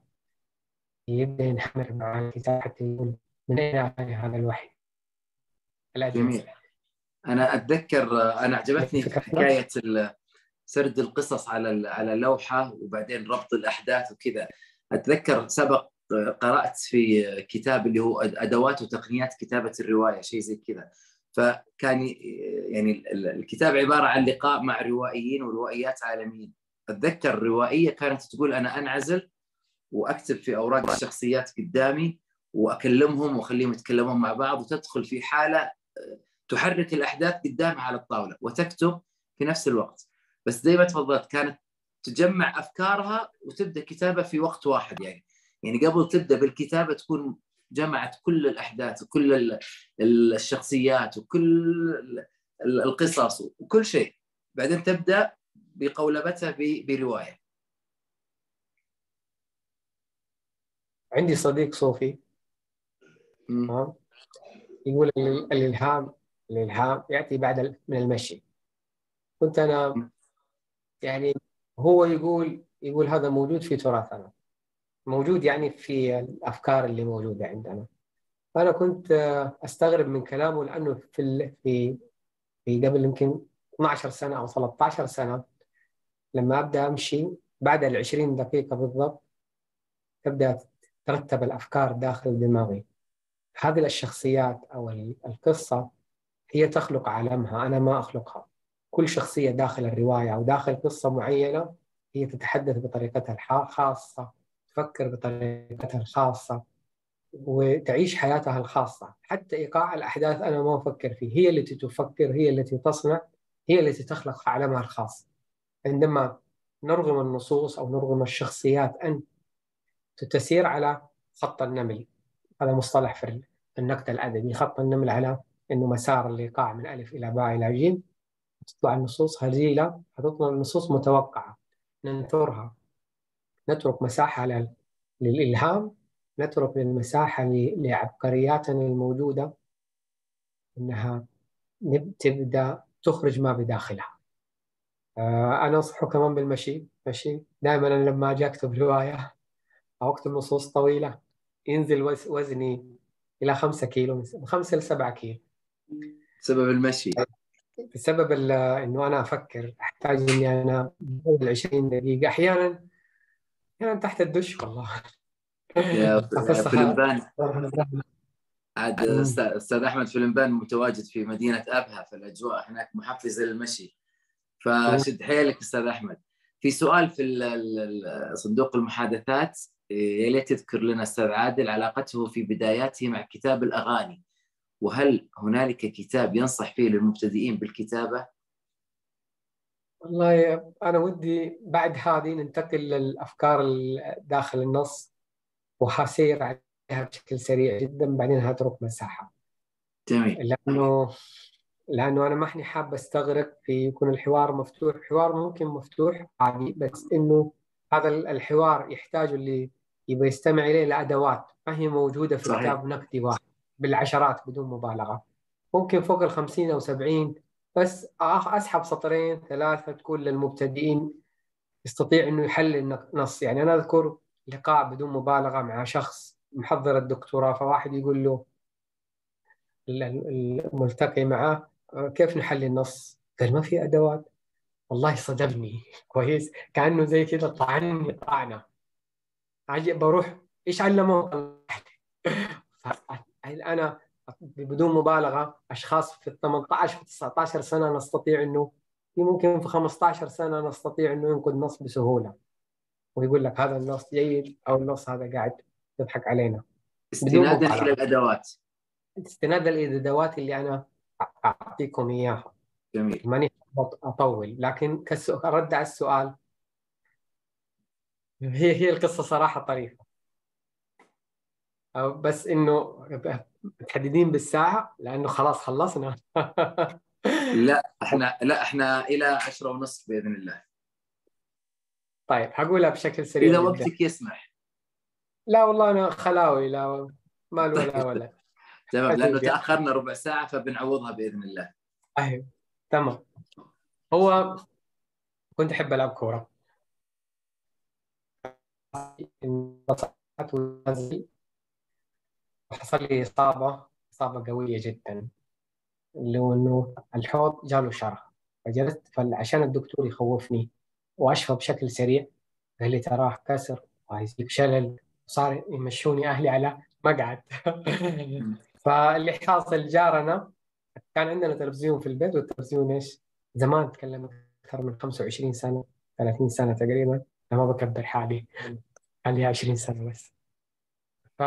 يبدأ ينحمر مع الكتاب حتى يقول من أين اتاني هذا الوحي؟ جميل. أنا أتذكر أنا عجبتني حكاية سرد القصص على على لوحة وبعدين ربط الأحداث وكذا. أتذكر سبق قرأت في كتاب اللي هو أدوات وتقنيات كتابة الرواية شيء زي كذا. فكان يعني الكتاب عبارة عن لقاء مع روائيين وروائيات عالميين. أتذكر روائيه كانت تقول أنا أنعزل وأكتب في أوراق الشخصيات قدامي وأكلمهم وأخليهم يتكلمون مع بعض وتدخل في حالة تحرك الأحداث قدامها على الطاولة وتكتب في نفس الوقت. بس زي ما تفضلت كانت تجمع أفكارها وتبدأ كتابة في وقت واحد يعني. يعني قبل تبدأ بالكتابة تكون جمعت كل الأحداث وكل الشخصيات وكل القصص وكل شيء. بعدين تبدأ بقولبتها برواية. عندي صديق صوفي. يقول الإلهام الإلهام يأتي بعد من المشي. كنت أنا يعني هو يقول يقول هذا موجود في تراثنا. موجود يعني في الأفكار اللي موجودة عندنا. فانا كنت أستغرب من كلامه لأنه في في في قبل يمكن 12 سنة أو 13 سنة لما أبدأ أمشي بعد ال 20 دقيقة بالضبط تبدأ ترتب الأفكار داخل دماغي. هذه الشخصيات أو القصة هي تخلق عالمها أنا ما أخلقها. كل شخصية داخل الرواية أو داخل قصة معينة هي تتحدث بطريقتها الخاصه تفكر بطريقتها الخاصة وتعيش حياتها الخاصة. حتى إيقاع الأحداث أنا ما أفكر فيه. هي التي تفكر هي التي تصنع هي التي تخلق عالمها الخاص عندما نرغم النصوص أو نرغم الشخصيات أن تسير على خط النمل هذا مصطلح في النقد الأدبي خط النمل على إنه مسار الإيقاع من ألف إلى باء إلى جيم. تطلع النصوص هزيلة هتطلع النصوص متوقعة. ننثرها نترك مساحة للإلهام. نترك المساحة لعبقرياتنا الموجودة. إنها تبدأ تخرج ما بداخلها. آه، أنا انصحه كمان بالمشي. مشي. دائما أنا لما أجي اكتب روايه أو اكتب نصوص طويله ينزل وزني إلى 5 كيلو من 5 ل 7 كيلو. بسبب المشي. بسبب إنه أنا أفكر أحتاج إني أنا 20 دقيقة. أحيانا أحيانا تحت الدش والله. يا *laughs* فلمبان عاد أستاذ أحمد فلمبان متواجد في مدينة أبها فالاجواء هناك محفزه للمشي فشد حيلك أستاذ أحمد. في سؤال في صندوق المحادثات يا ليت تذكر لنا أستاذ عادل علاقته في بداياته مع كتاب الأغاني. وهل هنالك كتاب ينصح فيه للمبتدئين بالكتابة؟ والله أنا ودي بعد هذه ننتقل للأفكار داخل النص وحسير عليها بشكل سريع جدا بعدين هترك مساحة. جميل. لأنه لأنه أنا ما احني حاب أستغرق في يكون الحوار مفتوح، حوار ممكن مفتوح عادي بس إنه هذا الحوار يحتاج اللي يبغى يستمع إليه لأدوات ما هي موجودة في صحيح. كتاب نقدي واحد بالعشرات بدون مبالغة. ممكن فوق ال 50 أو 70 بس أسحب سطرين ثلاثة تكون للمبتدئين يستطيع إنه يحل النص يعني أنا أذكر لقاء بدون مبالغة مع شخص محضر الدكتوراه فواحد يقول له الملتقي معه كيف نحل النص؟ قال ما في أدوات. والله صدمني. *laughs* كويس. كأنه زي كذا طعني طعنه بروح إيش علموك؟ *laughs* أنا بدون مبالغة أشخاص في 18 في 19 سنة نستطيع إنه ممكن في 15 سنة نستطيع إنه ينقد نص بسهولة. ويقول لك هذا النص جيد أو النص هذا قاعد يضحك علينا. استنادا إلى الأدوات. استنادا إلى الادوات اللي أنا أعطيكم إياها. جميل. ماني أطول لكن رد على السؤال. هي هي القصة صراحة طريفة. بس إنه متحددين بالساعة لأنه خلاص خلصنا. *laughs* لا إحنا لا إحنا إلى 10 ونص بإذن الله. طيب هقولها بشكل سريع إذا وقتك يسمح. لا والله أنا خلاوي لا مال ولا ولا. *laughs* تمام لأنه تأخرنا ربع ساعة فبنعوضها بإذن الله. أيوه تمام. هو كنت أحب ألعب كورة. وحصل لي إصابة إصابة قوية جدا اللي هو إنه الحوض جاله شرخ. فجلست فعشان الدكتور يخوفني وأشفى بشكل سريع قال لي تراه كسر وهيجيك شلل صار يمشوني أهلي على مقعد. *laughs* فاللي حاصل جارنا كان عندنا تلفزيون في البيت والتلفزيون إيش؟ زمان تكلم أكثر من 25 سنة 30 سنة تقريبا. أنا ما بكبر حالي. كان لي 20 سنة بس. ف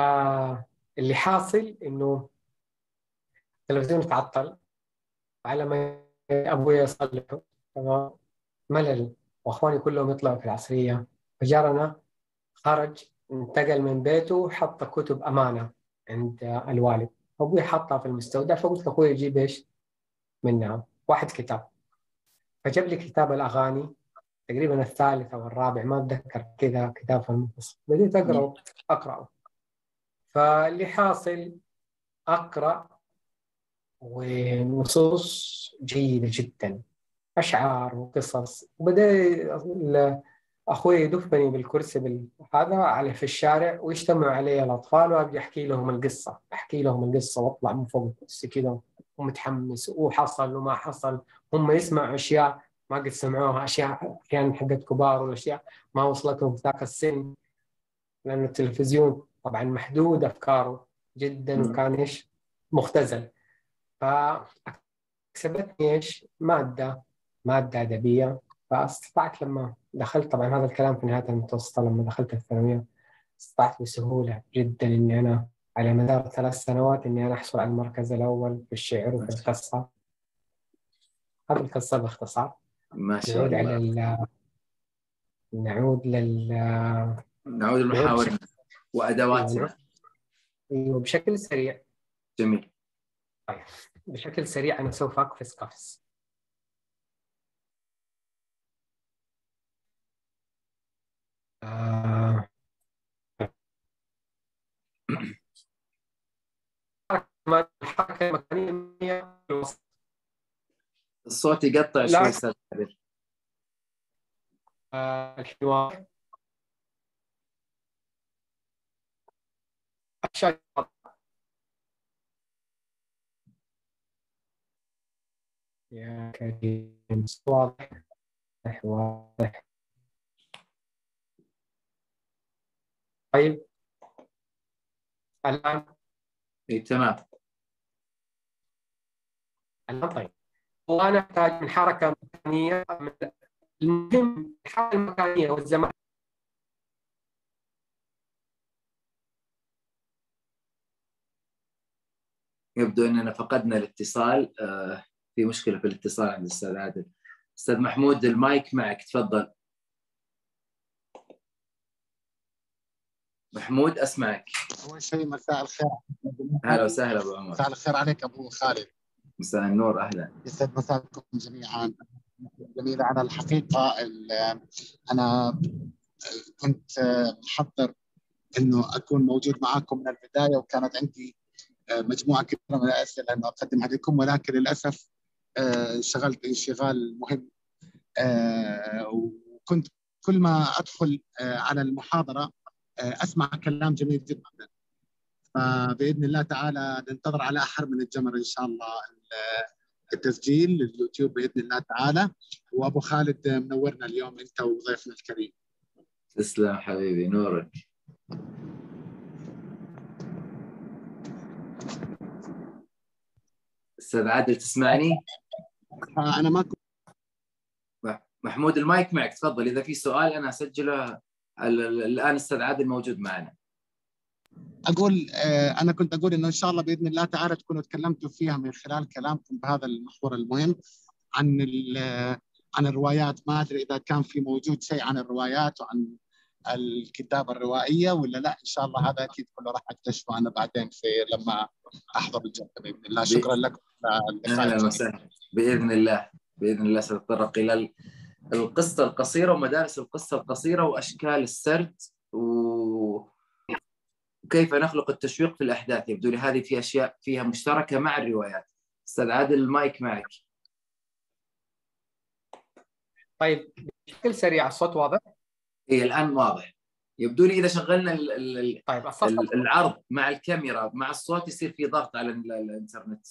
اللي حاصل إنه التلفزيون تعطل على ما أبوي يصلحه ملل. وأخواني كلهم يطلعوا في العصرية. فجارنا خرج انتقل من بيته وحط كتب أمانة عند الوالد. أبوي حطها في المستودع فقلت لأخوي يجيب إيش؟ منها. واحد كتاب. فجاب لي كتاب الأغاني تقريبا الثالث أو الرابع ما أتذكر كذا كتاب في المنتصف بديت أقرأ اقراه فاللي حاصل أقرأ ونصوص جيدة جدا أشعار وقصص. وبدأ أخوي يدفني بالكرسي هذا على في الشارع ويجتمعوا علي الأطفال وابدا أحكي لهم القصة. أحكي لهم القصة وأطلع من فوق الكرسي كذا ومتحمس. وحصل وما حصل. هم يسمعوا أشياء ما قد سمعوها أشياء أحيانا حقت كبار والأشياء ما وصلتهم في ذاك السن لأنه التلفزيون طبعا محدود أفكاره جدا وكان إيش؟ مختزل. فاكسبتني إيش؟ مادة مادة أدبية. فاستطعت لما دخلت طبعا هذا الكلام في نهاية المتوسطة لما دخلت الثانوية استطعت بسهولة جدا إني أنا على مدار ثلاث سنوات إني أنا أحصل على المركز الأول في الشعر وفي القصة. هذه القصة باختصار. ما شاء الله نعود على نعود لل نعود للمحاور. وادواتنا أيوه بشكل سريع. جميل. طيب بشكل سريع أنا سوف أقفز قفز. آه. الحركه المكانيه في الوسط الصوت يقطع شوي أستاذ آه الحوار. يا كريم واضح. واضح طيب. الآن؟ إي تمام. الآن طيب. وأنا احتاج من حركة مكانية من المهم الحركة المكانية والزمان يبدو إننا فقدنا الاتصال آه، في مشكلة في الاتصال عند الأستاذ عادل. أستاذ محمود المايك معك تفضل. محمود أسمعك. أول شيء مساء الخير. هلا وسهلا أبو عمر. مساء الخير عليك أبو خالد. مساء النور أهلا. يسعد مساكم جميعا. جميلة أنا الحقيقة أنا كنت محضر إنه أكون موجود معكم من البداية وكانت عندي مجموعة كبيرة من الأسئلة إنه أقدمها لكم ولكن للأسف انشغلت انشغال مهم. وكنت كل ما أدخل على المحاضرة أسمع كلام جميل جدا. فبإذن الله تعالى ننتظر على احر من الجمر إن شاء الله التسجيل لليوتيوب بإذن الله تعالى. وأبو خالد منورنا اليوم أنت وضيفنا الكريم. تسلم حبيبي نورك. أستاذ عادل تسمعني؟ أنا ما كنت محمود المايك معك تفضل. إذا في سؤال أنا أسجله الآن أستاذ عادل موجود معنا. أقول أنا كنت أقول إنه إن شاء الله بإذن الله تعالى تكونوا تكلمتوا فيها من خلال كلامكم بهذا المحور المهم عن عن الروايات. ما أدري إذا كان في موجود شيء عن الروايات وعن الكتابة الروائية ولا لا. إن شاء الله هذا أكيد كله راح أكتشفه أنا بعدين في لما أحضر الجلسه بإذن الله. شكرا لكم أهلا وسهلا. بإذن الله. بإذن الله سنتطرق إلى القصة القصيرة ومدارس القصة القصيرة وأشكال السرد و... وكيف نخلق التشويق في الأحداث. يبدو لي هذه في أشياء فيها مشتركة مع الروايات. أستاذ عادل المايك معك. طيب بشكل سريع الصوت واضح؟ إيه الآن واضح. يبدو لي إذا شغلنا ال ال طيب ال العرض مع الكاميرا مع الصوت يصير في ضغط على الإنترنت.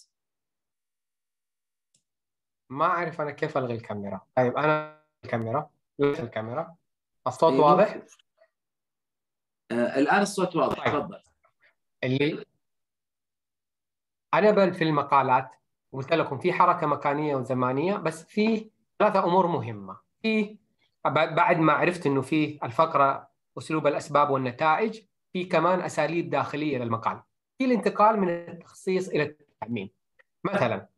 ما أعرف أنا كيف ألغي الكاميرا. طيب أنا الكاميرا. الكاميرا. الصوت إيه واضح؟ آه الآن الصوت واضح. طيب. تفضل. اللي أنا بل في المقالات قلت لكم في حركة مكانية وزمانية بس في ثلاثة أمور مهمة. في بعد ما عرفت إنه في الفقرة اسلوب الأسباب والنتائج في كمان أساليب داخلية للمقال. في الانتقال من التخصيص إلى التعميم. مثلا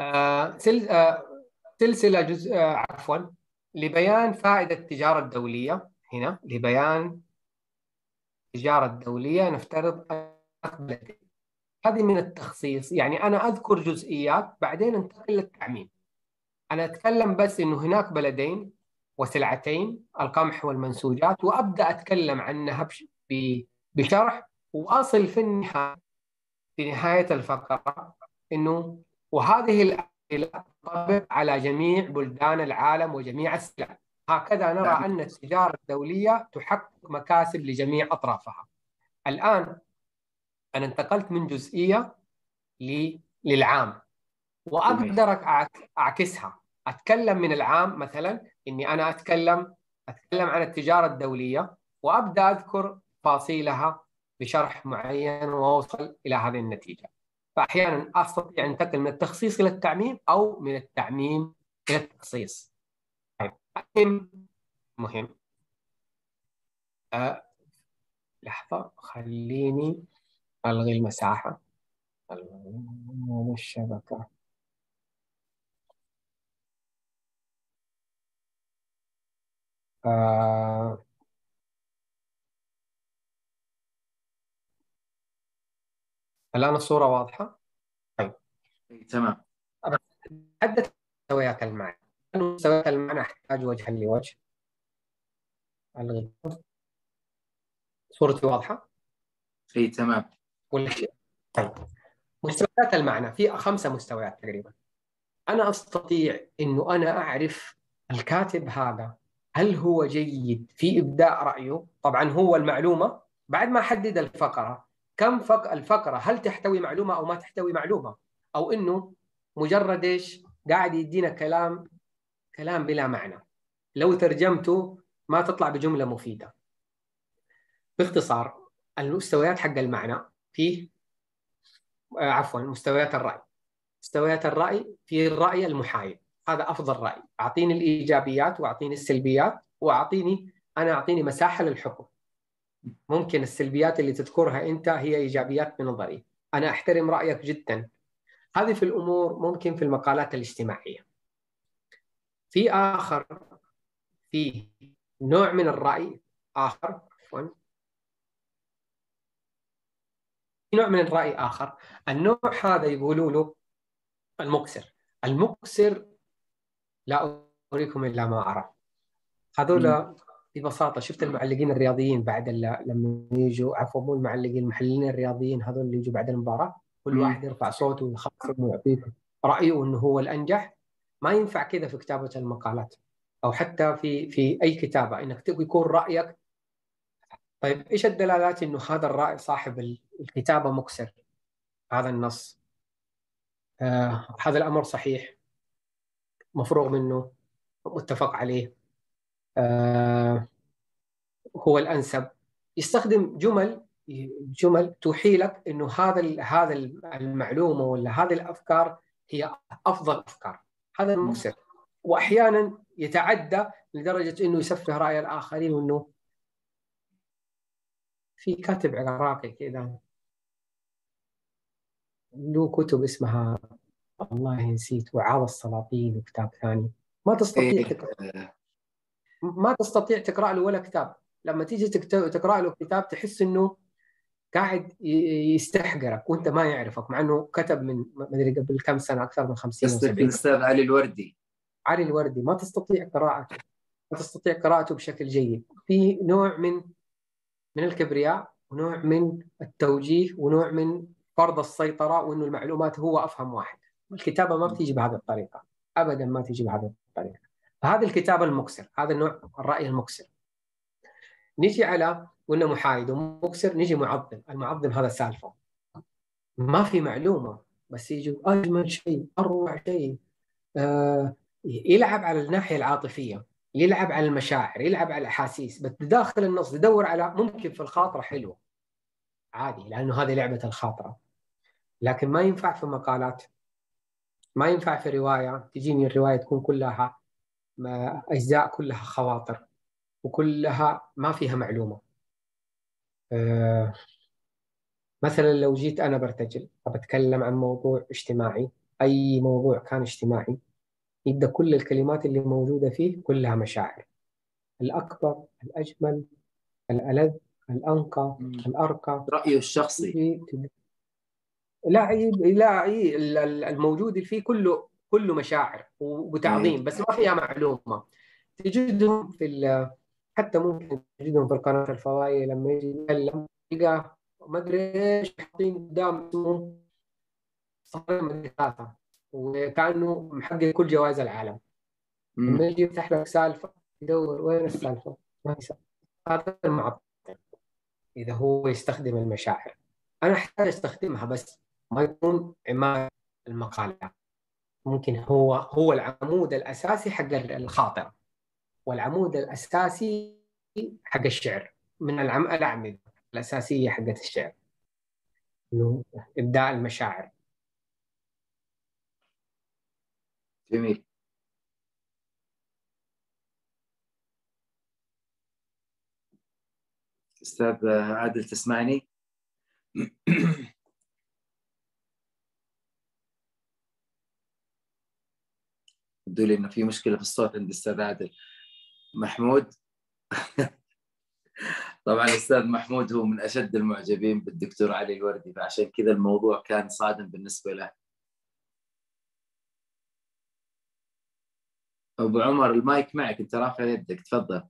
آه آه سلسلة جزء آه عفوا لبيان فائدة التجارة الدولية. هنا لبيان التجارة الدولية نفترض هذه من التخصيص. يعني أنا أذكر جزئيات بعدين انتقل للتعميم. أنا أتكلم بس إنه هناك بلدين وسلعتين القمح والمنسوجات. وأبدأ أتكلم عنها بشرح. وأصل في النهاية في نهاية الفقرة إنه وهذه الأسئلة تنطبق على جميع بلدان العالم وجميع السلع. هكذا نرى أن التجارة الدولية تحقق مكاسب لجميع أطرافها. الآن أنا انتقلت من جزئية للعام. وأقدر أعكسها. أتكلم من العام مثلا إني أنا أتكلم أتكلم عن التجارة الدولية وأبدأ أذكر تفاصيلها بشرح معين وأوصل إلى هذه النتيجة. فاحيانا أستطيع أن انتقل من التخصيص إلى التعميم أو من التعميم إلى التخصيص. طيب مهم مهم. أه لحظة خليني ألغي المساحة. ألغي الشبكة. آه الآن الصورة واضحة؟ طيب. تمام. حدد مستويات المعنى. مستويات المعنى أحتاج وجها لوجه؟ الغي صورتي واضحة؟ اي تمام. ولا شيء؟ طيب. مستويات المعنى في خمسة مستويات تقريبا. أنا أستطيع إنه أنا أعرف الكاتب هذا. هل هو جيد في إبداء رأيه؟ طبعا هو المعلومة. بعد ما أحدد الفقرة كم فق الفقرة هل تحتوي معلومة أو ما تحتوي معلومة؟ أو إنه مجرد إيش؟ قاعد يدينا كلام كلام بلا معنى. لو ترجمته ما تطلع بجملة مفيدة. باختصار المستويات حق المعنى فيه آه عفوا مستويات الرأي. مستويات الرأي في الرأي المحايد. هذا أفضل رأي. أعطيني الإيجابيات وأعطيني السلبيات وأعطيني أنا أعطيني مساحة للحكم. ممكن السلبيات اللي تذكرها أنت هي إيجابيات من نظري أنا أحترم رأيك جدا. هذه في الأمور ممكن في المقالات الاجتماعية. في آخر في نوع من الرأي آخر عفوا. في نوع من الرأي آخر. النوع هذا يقولوا له المكسر. المكسر لا أريكم إلا ما أرى. هذول ببساطة شفت المعلقين الرياضيين بعد لما يجوا عفوا مو المعلقين المحللين الرياضيين هذول اللي يجوا بعد المباراة كل واحد يرفع صوته ويخفض ويعطيك رأيه إنه هو الأنجح. ما ينفع كذا في كتابة المقالات أو حتى في في أي كتابة إنك يكون رأيك. طيب إيش الدلالات إنه هذا الرأي صاحب الكتابة مكسر؟ هذا النص. آه هذا الأمر صحيح. مفروغ منه متفق عليه. آه هو الأنسب. يستخدم جمل جمل توحي لك إنه هذا هذا المعلومة ولا هذه الأفكار هي أفضل أفكار. هذا المكسر واحيانا يتعدى لدرجة إنه يسفه رأي الآخرين وانه في كاتب عراقي كذا له كتب اسمها والله نسيت. وعاظ السلاطين وكتاب ثاني. ما تستطيع إيه. تقرأ ما تستطيع تقرأ له ولا كتاب. لما تيجي تقرأ له كتاب تحس إنه قاعد يستحقرك وأنت ما يعرفك مع إنه كتب من ما أدري قبل كم سنة أكثر من 50 قصدك الاستاذ علي الوردي. علي الوردي. ما تستطيع قراءته. ما تستطيع قراءته بشكل جيد. في نوع من من الكبرياء ونوع من التوجيه ونوع من فرض السيطرة وإنه المعلومات هو أفهم واحد. الكتابة ما بتيجي بهذه الطريقة. ابدا ما تيجي بهذه الطريقة. فهذه الكتابه المكسر هذا النوع الرأي المكسر. نجي على قلنا محايد ومكسر نجي معظم. المعظم هذا سالفة. ما في معلومة بس يجي أجمل شيء أروع شيء. آه يلعب على الناحية العاطفية يلعب على المشاعر يلعب على الأحاسيس. بس داخل النص يدور على ممكن في الخاطرة حلوة. عادي لأنه هذه لعبة الخاطرة. لكن ما ينفع في مقالات ما ينفع في رواية تجيني الرواية تكون كلها أجزاء كلها خواطر وكلها ما فيها معلومة. آه، مثلا لو جيت أنا برتجل بتكلم عن موضوع اجتماعي أي موضوع كان اجتماعي يبدأ كل الكلمات اللي موجودة فيه كلها مشاعر. الأكبر الأجمل الألذ الأنقى الأرقى. رأيه الشخصي. لا لا الموجود فيه كله كله مشاعر وتعظيم بس ما فيها معلومة. تجدهم في حتى ممكن تجدهم في القناة الفضائية لما يجي يتكلم تلقاه ما أدري إيش حاطين قدام اسمه صار ثلاثة وكأنه محقق كل جوائز العالم. لما يجي يفتح لك سالفة يدور وين السالفة؟ ما هي هذا المعطل. إذا هو يستخدم المشاعر. أنا أحتاج أستخدمها بس. ما يكون عماد المقاله ممكن هو هو العمود الأساسي حق الخاطره والعمود الأساسي حق الشعر من العم الأعمدة الأساسية حقت الشعر. إبداء المشاعر. جميل. أستاذ عادل تسمعني؟ *clears throat* يبدو لي إنه في مشكلة في الصوت عند الأستاذ عادل. محمود؟ *laughs* طبعا الأستاذ محمود هو من أشد المعجبين بالدكتور علي الوردي فعشان كذا الموضوع كان صادم بالنسبة له. أبو عمر المايك معك أنت رافع يدك تفضل.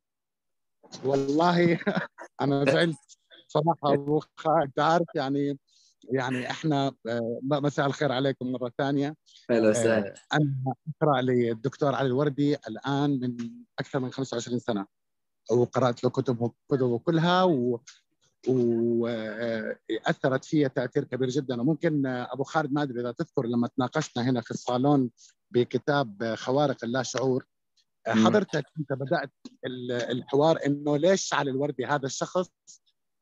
والله *laughs* أنا زعلت صراحة أبو أنت عارف يعني يعني إحنا آه، مساء الخير عليكم مرة ثانية. أهلا وسهلا. آه، أنا أقرأ للدكتور علي الوردي الآن من أكثر من 25 سنة. وقرأت له كتبه كتبه كلها و واثرت فيها تأثير كبير جدا. وممكن أبو خالد ما أدري إذا تذكر لما تناقشنا هنا في الصالون بكتاب خوارق اللا شعور. حضرتك أنت بدأت الحوار إنه ليش علي الوردي هذا الشخص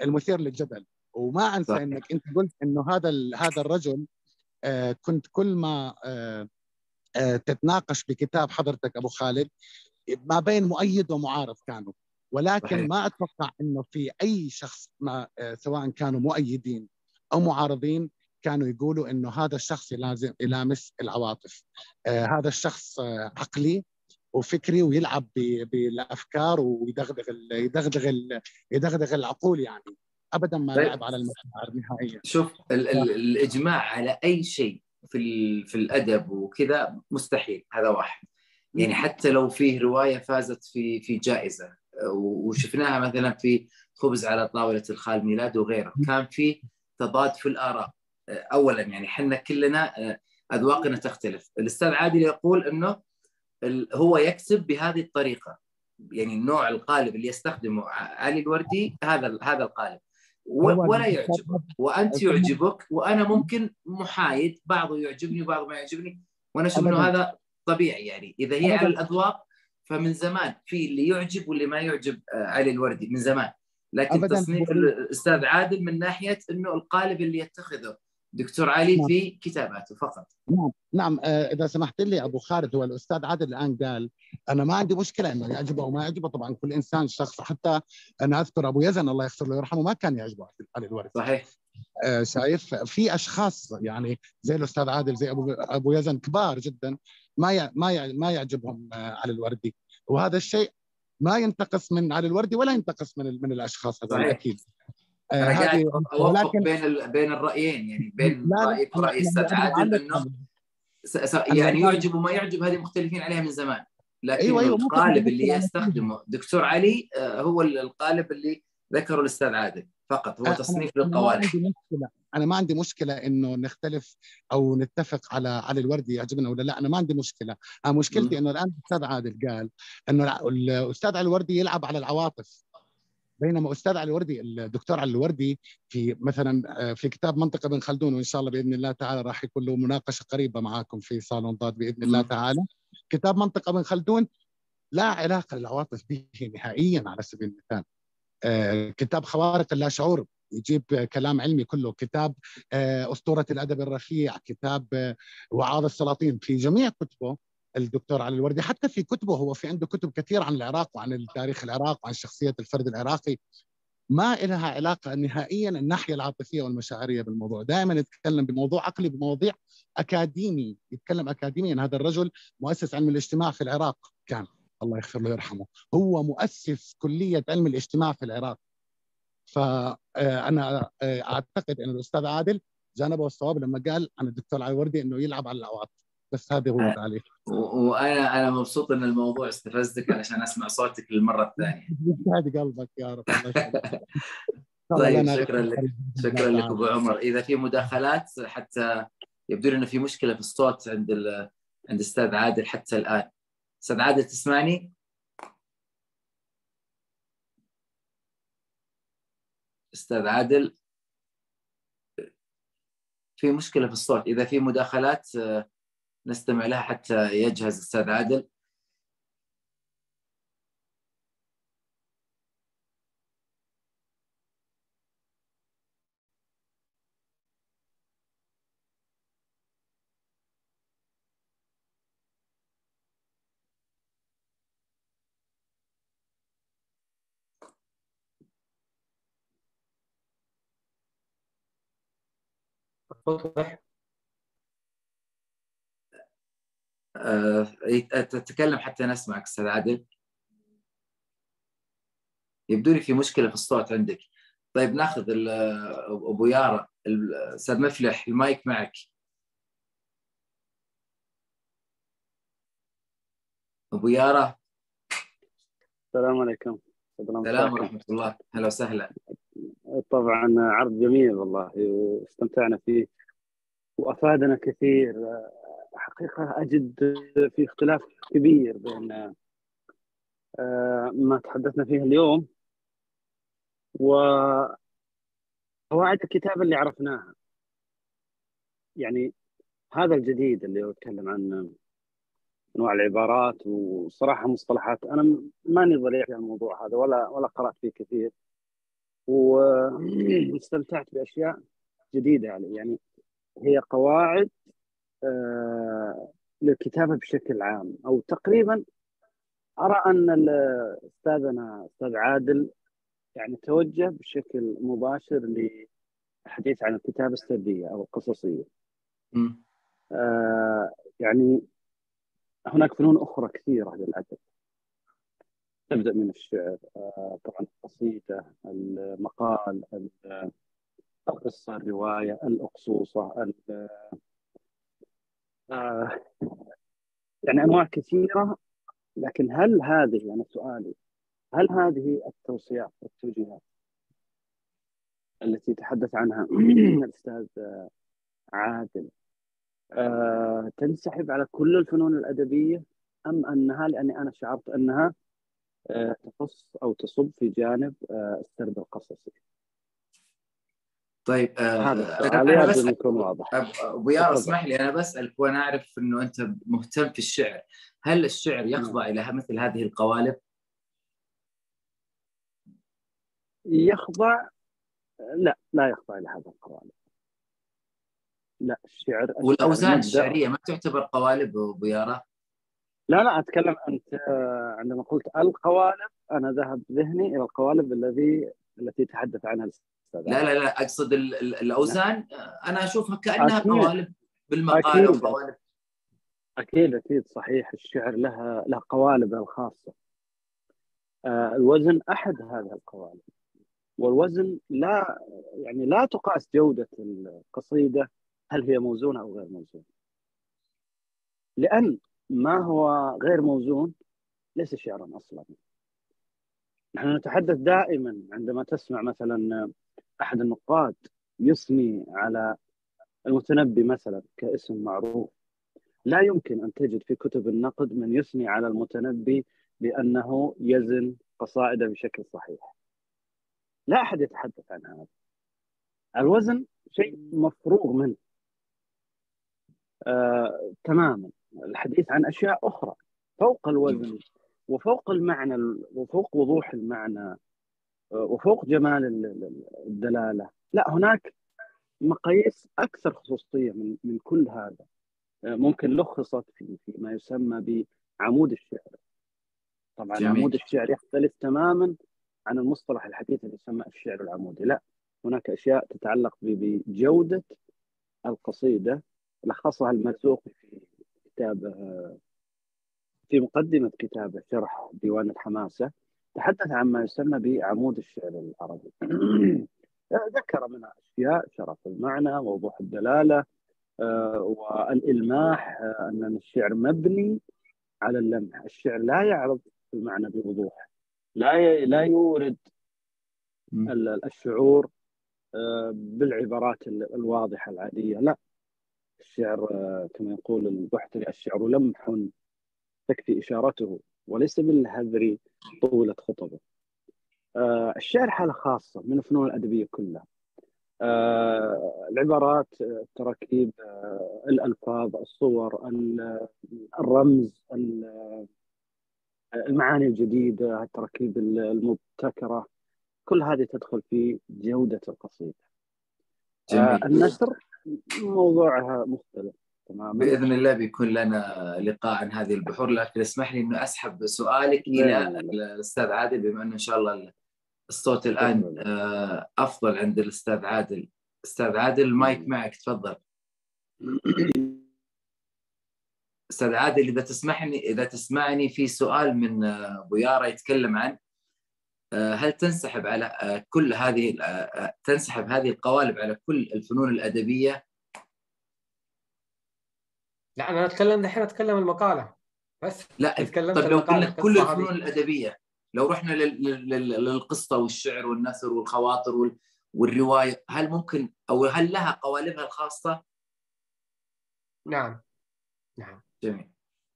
المثير للجدل؟ وما أنسى صح. إنك أنت قلت إنه هذا هذا الرجل آه، كنت كل ما تتناقش بكتاب حضرتك أبو خالد ما بين مؤيد ومعارض كانوا ولكن صحيح. ما أتوقع إنه في أي شخص ما سواء كانوا مؤيدين أو معارضين كانوا يقولوا إنه هذا الشخص لازم يلامس العواطف آه هذا الشخص آه عقلي وفكري ويلعب بالأفكار ويدغدغ يدغدغ يدغدغ العقول يعني ابدا ما طيب. لعب على المشاعر نهائيا. شوف ال ال الإجماع على أي شيء في في الأدب وكذا مستحيل هذا واحد. يعني حتى لو فيه رواية فازت في في جائزة وشفناها مثلا في خبز على طاولة الخال ميلاد وغيره كان في تضاد في الآراء. اولا يعني إحنا كلنا أذواقنا تختلف. الأستاذ عادل يقول إنه هو يكتب بهذه الطريقة. يعني النوع القالب اللي يستخدمه علي الوردي هذا هذا القالب. ولا يعجبك. وأنت يعجبك وأنا ممكن محايد بعضه يعجبني وبعضه ما يعجبني وأنا أشوف إنه هذا طبيعي يعني. إذا هي على الأذواق فمن زمان في اللي يعجب واللي ما يعجب آه، علي الوردي من زمان. لكن أبداً. تصنيف الأستاذ عادل من ناحية إنه القالب اللي يتخذه. دكتور علي نعم. في كتاباته فقط. نعم. نعم آه، إذا سمحت لي أبو خالد هو الأستاذ عادل الآن قال أنا ما عندي مشكلة إنه يعجبه أو ما يعجبه. طبعا كل إنسان شخص حتى أنا أذكر أبو يزن الله يغفر له ويرحمه ما كان يعجبه علي الوردي صحيح. آه شايف في أشخاص يعني زي الأستاذ عادل زي أبو أبو يزن كبار جدا ما ما ما يعجبهم آه علي الوردي. وهذا الشيء ما ينتقص من علي الوردي ولا ينتقص من من الأشخاص هذول أكيد. أنا آه، قاعد اوفق بين بين الرأيين يعني بين رايك وراي أستاذ عادل انه يعني يعجب وما يعجب هذه مختلفين عليها من زمان. لكن أيوة أيوة القالب اللي يستخدمه دكتور علي آه، هو القالب اللي ذكره الأستاذ عادل فقط. هو تصنيف للقوالب. أنا ما عندي مشكلة إنه نختلف أو نتفق على علي الوردي يعجبنا ولا لا. أنا ما عندي مشكلة. أنا مشكلتي إنه الآن الأستاذ عادل قال إنه الأستاذ علي الوردي يلعب على العواطف. بينما أستاذ علي الوردي الدكتور علي الوردي في مثلا آه، في كتاب منطقة ابن خلدون وإن شاء الله بإذن الله تعالى راح يكون له مناقشة قريبة معاكم في صالون ضاد بإذن الله تعالى. كتاب منطقة ابن خلدون لا علاقة للعواطف به نهائيا على سبيل المثال. آه، كتاب خوارق اللاشعور يجيب كلام علمي كله. كتاب آه، أسطورة الأدب الرفيع كتاب وعاظ السلاطين. في جميع كتبه الدكتور علي الوردي. حتى في كتبه هو في عنده كتب كثير عن العراق وعن تاريخ العراق وعن شخصية الفرد العراقي ما لها علاقة نهائيا الناحية العاطفية والمشاعرية بالموضوع. دائما يتكلم بموضوع عقلي بمواضيع أكاديمي يتكلم أكاديميا. هذا الرجل مؤسس علم الاجتماع في العراق كان. الله يغفر له ويرحمه. هو مؤسس كلية علم الاجتماع في العراق. فأنا آه، أعتقد أن الأستاذ عادل جانبه الصواب لما قال عن الدكتور علي وردي أنه يلعب على العواطف بس هذا هو التعليق وأنا أنا مبسوط إن الموضوع استفزتك علشان أسمع صوتك للمرة الثانية. *laughs* يسعد قلبك يا رب *laughs* طيب شكرا لك شكرا لك أبو عمر. إذا في مداخلات حتى يبدو لي إنه في مشكلة في الصوت عند عند أستاذ عادل حتى الآن. أستاذ عادل تسمعني؟ أستاذ عادل؟ في مشكلة في الصوت. إذا في مداخلات نستمع لها حتى يجهز الاستاذ عادل. تتكلم حتى نسمعك أستاذ عادل؟ يبدو لي في مشكلة في الصوت عندك. طيب ناخذ أبو يارا أستاذ مفلح المايك معك. أبو يارا. السلام عليكم. السلام ورحمة الله. هلا وسهلا. طبعا عرض جميل والله واستمتعنا فيه وأفادنا كثير. حقيقة أجد في اختلاف كبير بين آه، ما تحدثنا فيه اليوم وقواعد الكتابة اللي عرفناها. يعني هذا الجديد اللي هو يتكلم عن أنواع العبارات وصراحة مصطلحات أنا ماني ضليع في الموضوع هذا ولا ولا قرأت فيه كثير. واستمتعت *clears throat* بأشياء جديدة علي. يعني هي قواعد للكتابه بشكل عام أو تقريبا أرى أن استاذنا أستاذ عادل يعني توجه بشكل مباشر للحديث عن الكتابة السرديه أو القصصية. آه يعني هناك فنون أخرى كثيرة للأدب. تبدا من الشعر آه طبعا القصيدة، المقال، القصة، الرواية، الأقصوصة، آه يعني أنواع كثيرة لكن هل هذه أنا سؤالي هل هذه التوصيات والتوجيهات التي تحدث عنها *clears throat* الأستاذ عادل أه تنسحب على كل الفنون الأدبية أم أنها لأني أنا شعرت أنها أه تخص أو تصب في جانب السرد القصصي؟ طيب آه أنا بس يكون واضح. ابو يار اسمح لي أنا بسالك وأنا أعرف إنه أنت مهتم في الشعر. هل الشعر يخضع إلى مثل هذه القوالب؟ يخضع؟ لا لا يخضع إلى هذه القوالب. لا الشعر والأوزان الشعرية ما تعتبر قوالب أبو يارا؟ لا لا أتكلم أنت عندما قلت القوالب أنا ذهب ذهني إلى القوالب الذي التي تحدث عنها لا لا لا أقصد الأوزان أنا أشوفها كأنها أكيد. قوالب بالمقال أكيد. وقوالب. أكيد أكيد صحيح. الشعر لها له قوالبه الخاصة. آه الوزن أحد هذه القوالب. والوزن لا يعني لا تقاس جودة القصيدة هل هي موزونه أو غير موزونه لأن ما هو غير موزون ليس شعرا أصلا. نحن نتحدث دائما عندما تسمع مثلا أحد النقاد يثني على المتنبي مثلا كاسم معروف لا يمكن أن تجد في كتب النقد من يثني على المتنبي بأنه يزن قصائده بشكل صحيح. لا أحد يتحدث عن هذا. الوزن شيء مفروغ منه. آه، تماما الحديث عن أشياء أخرى فوق الوزن وفوق المعنى وفوق وضوح المعنى وفوق جمال الدلالة. لا هناك مقاييس أكثر خصوصية من من كل هذا. ممكن لخصت في في ما يسمى بعمود الشعر. طبعا جميل. عمود الشعر يختلف تماما عن المصطلح الحديث اللي يسمى الشعر العمودي. لا هناك أشياء تتعلق بجودة القصيدة. لخصها المرزوقي في كتابه في مقدمة كتابه شرح ديوان الحماسة. تحدث عن ما يسمى بعمود الشعر العربي. *clears throat* ذكر منها أشياء شرف المعنى ووضوح الدلالة آه، والإلماح آه، أن الشعر مبني على اللمح. الشعر لا يعرض المعنى بوضوح. لا لا يورد الشعور آه، بالعبارات الواضحة العادية. لا. الشعر كما يقول البحتري الشعر لمح تكفي إشارته. وليس بالهذر طولة خطبه. آه الشعر حالة خاصة من الفنون الأدبية كلها. آه العبارات التراكيب آه الألفاظ الصور الرمز المعاني الجديدة التراكيب المبتكرة. كل هذه تدخل في جودة القصيدة. آه النثر موضوعها مختلف. تماما بإذن الله بيكون لنا لقاء عن هذه البحور لكن اسمح لي إنه أسحب سؤالك إلى الأستاذ عادل بما انه إن شاء الله الصوت الآن آه، أفضل عند الأستاذ عادل. أستاذ عادل المايك معك تفضل. أستاذ عادل إذا تسمحني إذا تسمعني في سؤال من آه، ابو يارا يتكلم عن آه، هل تنسحب على كل هذه تنسحب هذه القوالب على كل الفنون الأدبية لا أنا أتكلم دحين أتكلم المقالة. بس لا طيب لو قلنا كل الفنون الأدبية لو رحنا للقصة والشعر والنثر والخواطر والرواية هل ممكن أو هل لها قوالبها الخاصة؟ نعم. نعم. جميل.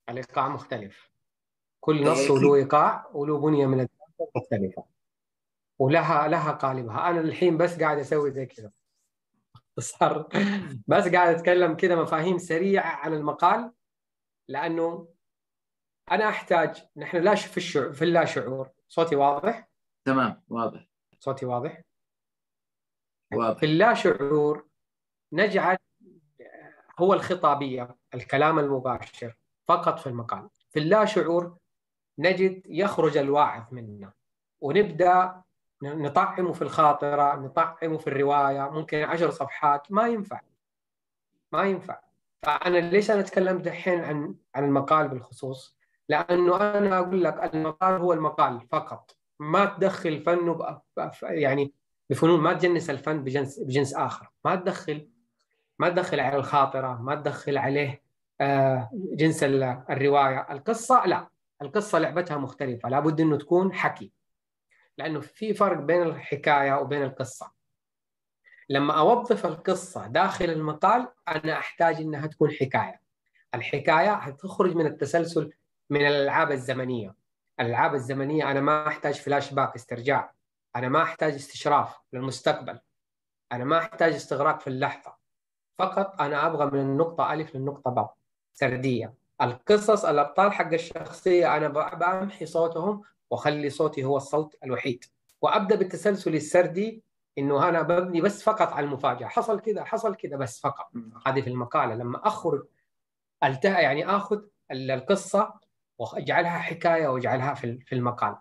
الإيقاع مختلف. كل نص وله إيقاع وله بنية من مختلفة. ولها لها قالبها. أنا الحين بس قاعد أسوي زي كذا. صار. بس قاعد أتكلم كذا مفاهيم سريعة عن المقال لأنه أنا أحتاج نحن لا في الشعور في اللا شعور. صوتي واضح؟ تمام واضح. صوتي واضح؟ واضح. في اللا شعور نجعل هو الخطابية الكلام المباشر فقط في المقال. في اللا شعور نجد يخرج الواعظ منا ونبدأ نطعمه في الخاطرة نطعمه في الرواية ممكن عشر صفحات ما ينفع. ما ينفع. فأنا ليش أنا أتكلم دحين عن عن المقال بالخصوص؟ لأنه أنا أقول لك المقال هو المقال فقط. ما تدخل فنه يعني بفنون ما تجنس الفن بجنس بجنس آخر. ما تدخل ما تدخل على الخاطرة ما تدخل عليه آه، جنس الرواية. القصة لا. القصة لعبتها مختلفة. لابد إنه تكون حكي. لأنه في فرق بين الحكاية وبين القصة. لما أوظف القصة داخل المقال أنا أحتاج إنها تكون حكاية. الحكاية حتخرج من التسلسل من الألعاب الزمنية. الألعاب الزمنية أنا ما أحتاج فلاش باك استرجاع. أنا ما أحتاج استشراف للمستقبل. أنا ما أحتاج استغراق في اللحظة. فقط أنا أبغى من النقطة ألف للنقطة باء. سردية. القصص الأبطال حق الشخصية أنا بمحي صوتهم واخلي صوتي هو الصوت الوحيد. وأبدأ بالتسلسل السردي إنه أنا ببني بس فقط على المفاجأة. حصل كذا حصل كذا بس فقط. هذه في المقالة. لما اخرج التهى يعني آخذ القصة وأجعلها حكاية وأجعلها في في المقال.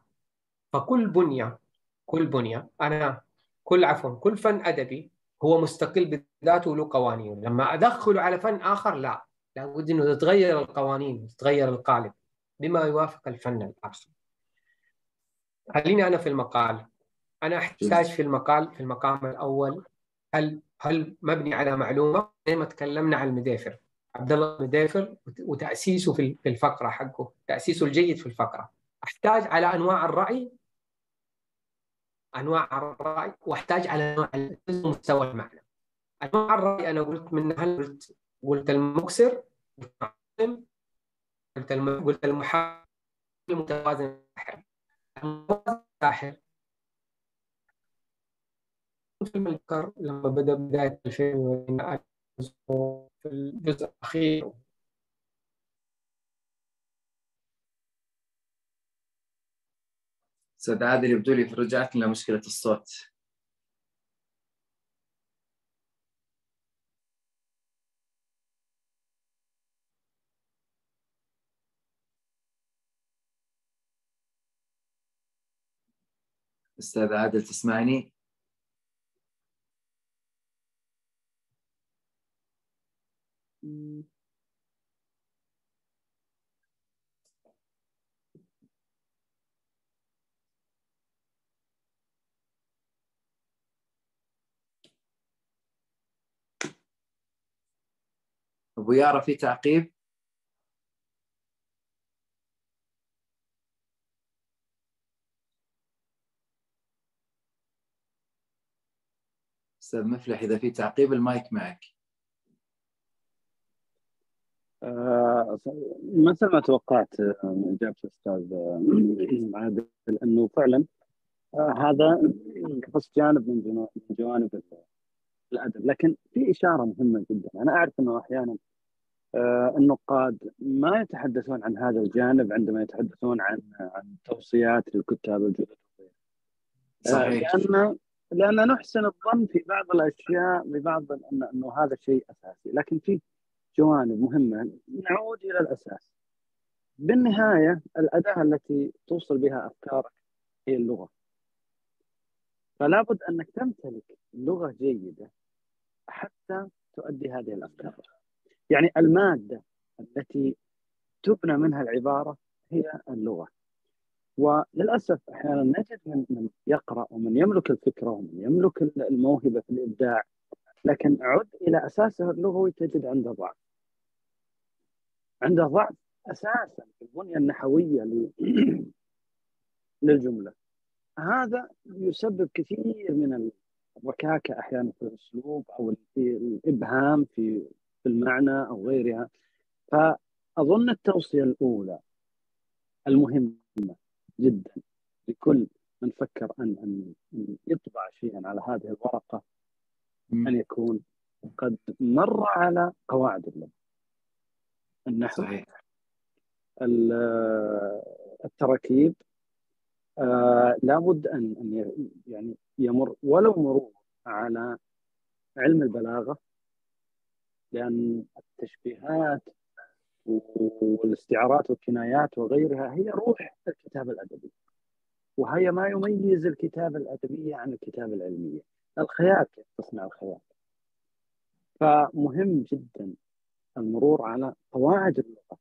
فكل بنية كل بنية أنا كل عفوا كل فن أدبي هو مستقل بذاته له قوانين. لما أدخله على فن آخر لا. لابد إنه تتغير القوانين تتغير القالب بما يوافق الفن الآخر. خليني أنا في المقال. أنا أحتاج في المقال في المقام الأول هل هل مبني على معلومة؟ زي ما تكلمنا عن المدافر عبد الله المدافر وتأسيسه في الفقرة حقه تأسيسه الجيد في الفقرة. أحتاج على أنواع الرأي؟ أنواع الرأي وأحتاج على انواع مستوى المعنى. أنواع الرأي أنا قلت منها قلت قلت المكسر قلت قلت المتوازن الساحر فيلم الكر لما بدأ بداية الفيلم في الجزء الأخير. أستاذ عادل يبدو لي رجعت لنا مشكله الصوت. أستاذ عادل تسمعني؟ أبو يارا في تعقيب؟ أستاذ مفلح إذا في تعقيب المايك معك. آه مثل ما توقعت آه، من إجابة الأستاذ آه، عادل أنه فعلا آه هذا بس جانب من جوانب الأدب. لكن في إشارة مهمة جدا. أنا أعرف أنه أحيانا آه النقاد ما يتحدثون عن هذا الجانب عندما يتحدثون عن عن توصيات للكتاب الجدد صحيح. لأن لأن نحسن الظن في بعض الأشياء ببعض أنه هذا شيء أساسي. لكن في جوانب مهمة نعود إلى الأساس. بالنهاية الأداة التي توصل بها أفكارك هي اللغة. فلا بد أنك تمتلك لغة جيدة حتى تؤدي هذه الأفكار. يعني المادة التي تبنى منها العبارة هي اللغة. وللأسف أحيانا نجد من من يقرأ ومن يملك الفكرة ومن يملك الموهبة في الإبداع لكن عد إلى اساسه اللغوي تجد عنده ضعف. عنده ضعف أساسا في البنية النحوية *clears throat* للجملة. هذا يسبب كثير من الركاكه أحيانا في الأسلوب أو الإبهام في في المعنى أو غيرها. فأظن التوصية الأولى المهمة جدا لكل من فكر ان ان يطبع شيئا على هذه الورقة أن يكون قد مر على قواعد اللغة. النحو صحيح. التراكيب آه لابد ان أن يعني يمر ولو مرور على علم البلاغة لأن التشبيهات والاستعارات والكنايات وغيرها هي روح الكتابه الادبيه وهي ما يميز الكتابه الادبيه عن الكتابه العلميه الخيال كيف تصنع الخيال فمهم جدا المرور على قواعد اللغة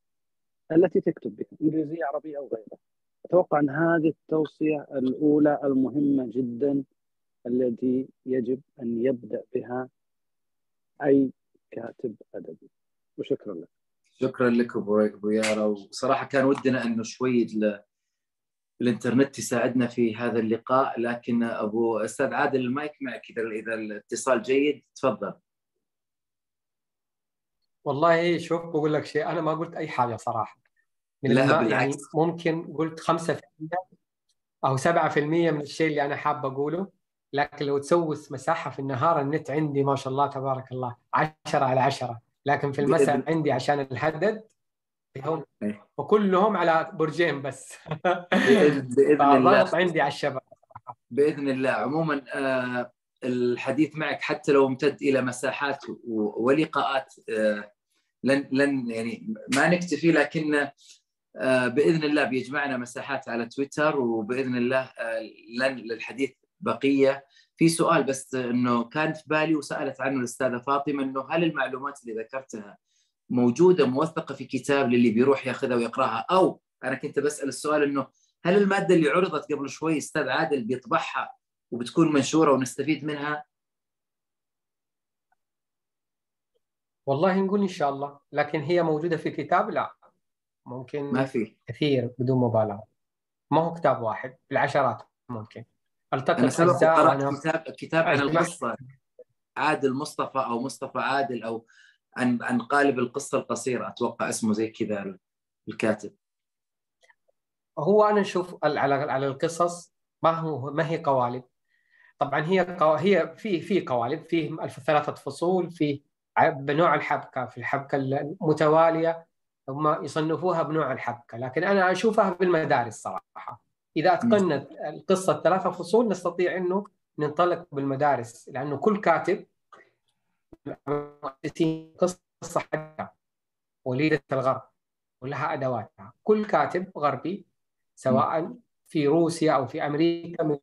التي تكتب بها إنجليزية عربية أو غيرها. أتوقع أن هذه التوصية الأولى المهمة جدا التي يجب أن يبدأ بها أي كاتب أدبي. وشكرا لك. شكرا لك أبو يارا. وصراحة كان ودنا إنه شوي الإنترنت يساعدنا في هذا اللقاء. لكن أبو أستاذ عادل المايك معك اذا إذا الاتصال جيد. تفضل. والله شوف بقول لك شيء أنا ما قلت أي حاجة صراحة. من لا يعني ممكن قلت 5% أو 7% من الشيء اللي أنا حاب أقوله. لكن لو تسوس مساحة في النهار النت عندي ما شاء الله تبارك الله 10 على 10 لكن في المساء. عندي عشان الهدد هم وكلهم على برجين بس. باذن, بإذن *laughs* الله. عندي على الشبكه بإذن الله. عموما آه الحديث معك حتى لو امتد إلى مساحات ولقاءات آه لن لن يعني ما نكتفي لكن آه بإذن الله بيجمعنا مساحات على تويتر وبإذن الله لن للحديث بقية. في سؤال بس إنه كان في بالي وسألت عنه الأستاذة فاطمة إنه هل المعلومات اللي ذكرتها موجودة موثقة في كتاب للي بيروح يأخذها ويقرأها؟ أو أنا كنت بسأل السؤال إنه هل المادة اللي عرضت قبل شوي أستاذ عادل بيطبعها وبتكون منشورة ونستفيد منها؟ والله نقول إن شاء الله لكن هي موجودة في كتاب؟ لا. ممكن ما في. كثير بدون مبالغة. ما هو كتاب واحد بالعشرات ممكن. قرات كتاب كتاب عن القصة عادل مصطفى أو مصطفى عادل أو عن عن قالب القصة القصيرة. أتوقع اسمه زي كذا الكاتب. هو أنا أشوف على على القصص ما هو ما هي قوالب. طبعا هي قو... هي في في قوالب. في ثلاثة فصول في بنوع الحبكة. في الحبكة المتوالية هم يصنفوها بنوع الحبكة. لكن أنا أشوفها بالمدارس صراحة. إذا اتقنت القصة ثلاثة فصول نستطيع إنه ننطلق بالمدارس لأنه كل كاتب قصة حقها وليده الغرب ولها أدواتها. كل كاتب غربي سواء في روسيا أو في أمريكا من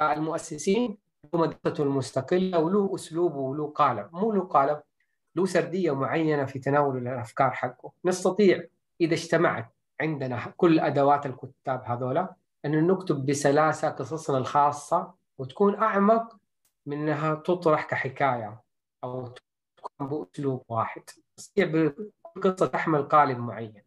المؤسسين له مدرسته المستقلة وله أسلوبه وله قالب. مو له قالب له سردية معينة في تناول الأفكار حقه. نستطيع إذا اجتمعت عندنا كل أدوات الكتاب هذولا أنه نكتب بسلاسة قصصنا الخاصة وتكون أعمق من أنها تطرح كحكاية أو تكون بأسلوب واحد. قصة تحمل قالب معين.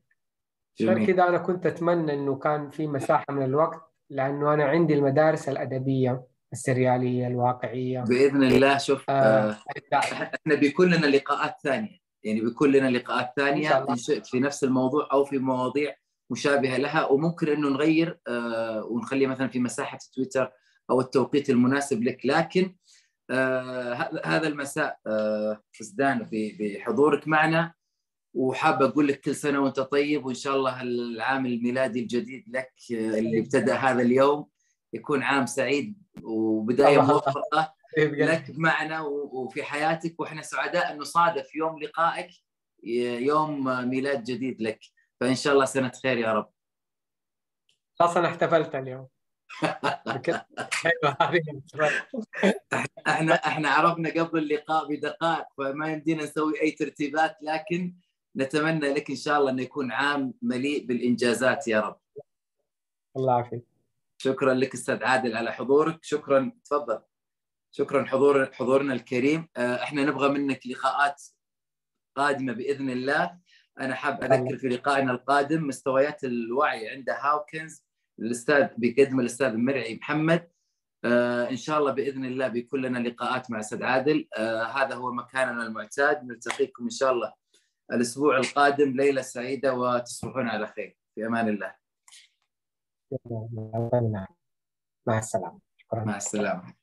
عشان كذا أنا كنت أتمنى أنه كان في مساحة من الوقت لأنه أنا عندي المدارس الأدبية السريالية الواقعية. بإذن الله شوف آه, آه، إحنا بيكون لنا لقاءات ثانية. يعني بيكون لنا لقاءات ثانية ان شئت في نفس الموضوع أو في مواضيع مشابهة لها وممكن إنه نغير آه ونخليها مثلا في مساحة تويتر أو التوقيت المناسب لك. لكن آه هذا المساء آه فزدان بحضورك معنا. وحاب أقول لك كل سنة وأنت طيب وإن شاء الله العام الميلادي الجديد لك اللي ابتدى هذا اليوم يكون عام سعيد وبداية موفقة لك معنا وفي حياتك. وإحنا سعداء إنه صادف يوم لقائك يوم ميلاد جديد لك. فإن شاء الله سنة خير يا رب. خلاص أنا احتفلت اليوم. إحنا إحنا عرفنا قبل اللقاء بدقائق فما يمدينا نسوي أي ترتيبات لكن نتمنى لك إن شاء الله إنه يكون عام مليء بالإنجازات يا رب. الله يعافيك. شكرا لك أستاذ عادل على حضورك. شكرا تفضل. شكرا حضور حضورنا الكريم. آه، إحنا نبغى منك لقاءات قادمة بإذن الله. أنا حاب أذكر في لقائنا القادم مستويات الوعي عند هاوكنز الأستاذ بيقدم الأستاذ مرعي محمد. آه إن شاء الله بإذن الله بيكون لنا لقاءات مع أستاذ عادل. آه هذا هو مكاننا المعتاد. نلتقيكم إن شاء الله الأسبوع القادم ليلة سعيدة وتصبحون على خير. في أمان الله. مع السلامة. مع السلامة.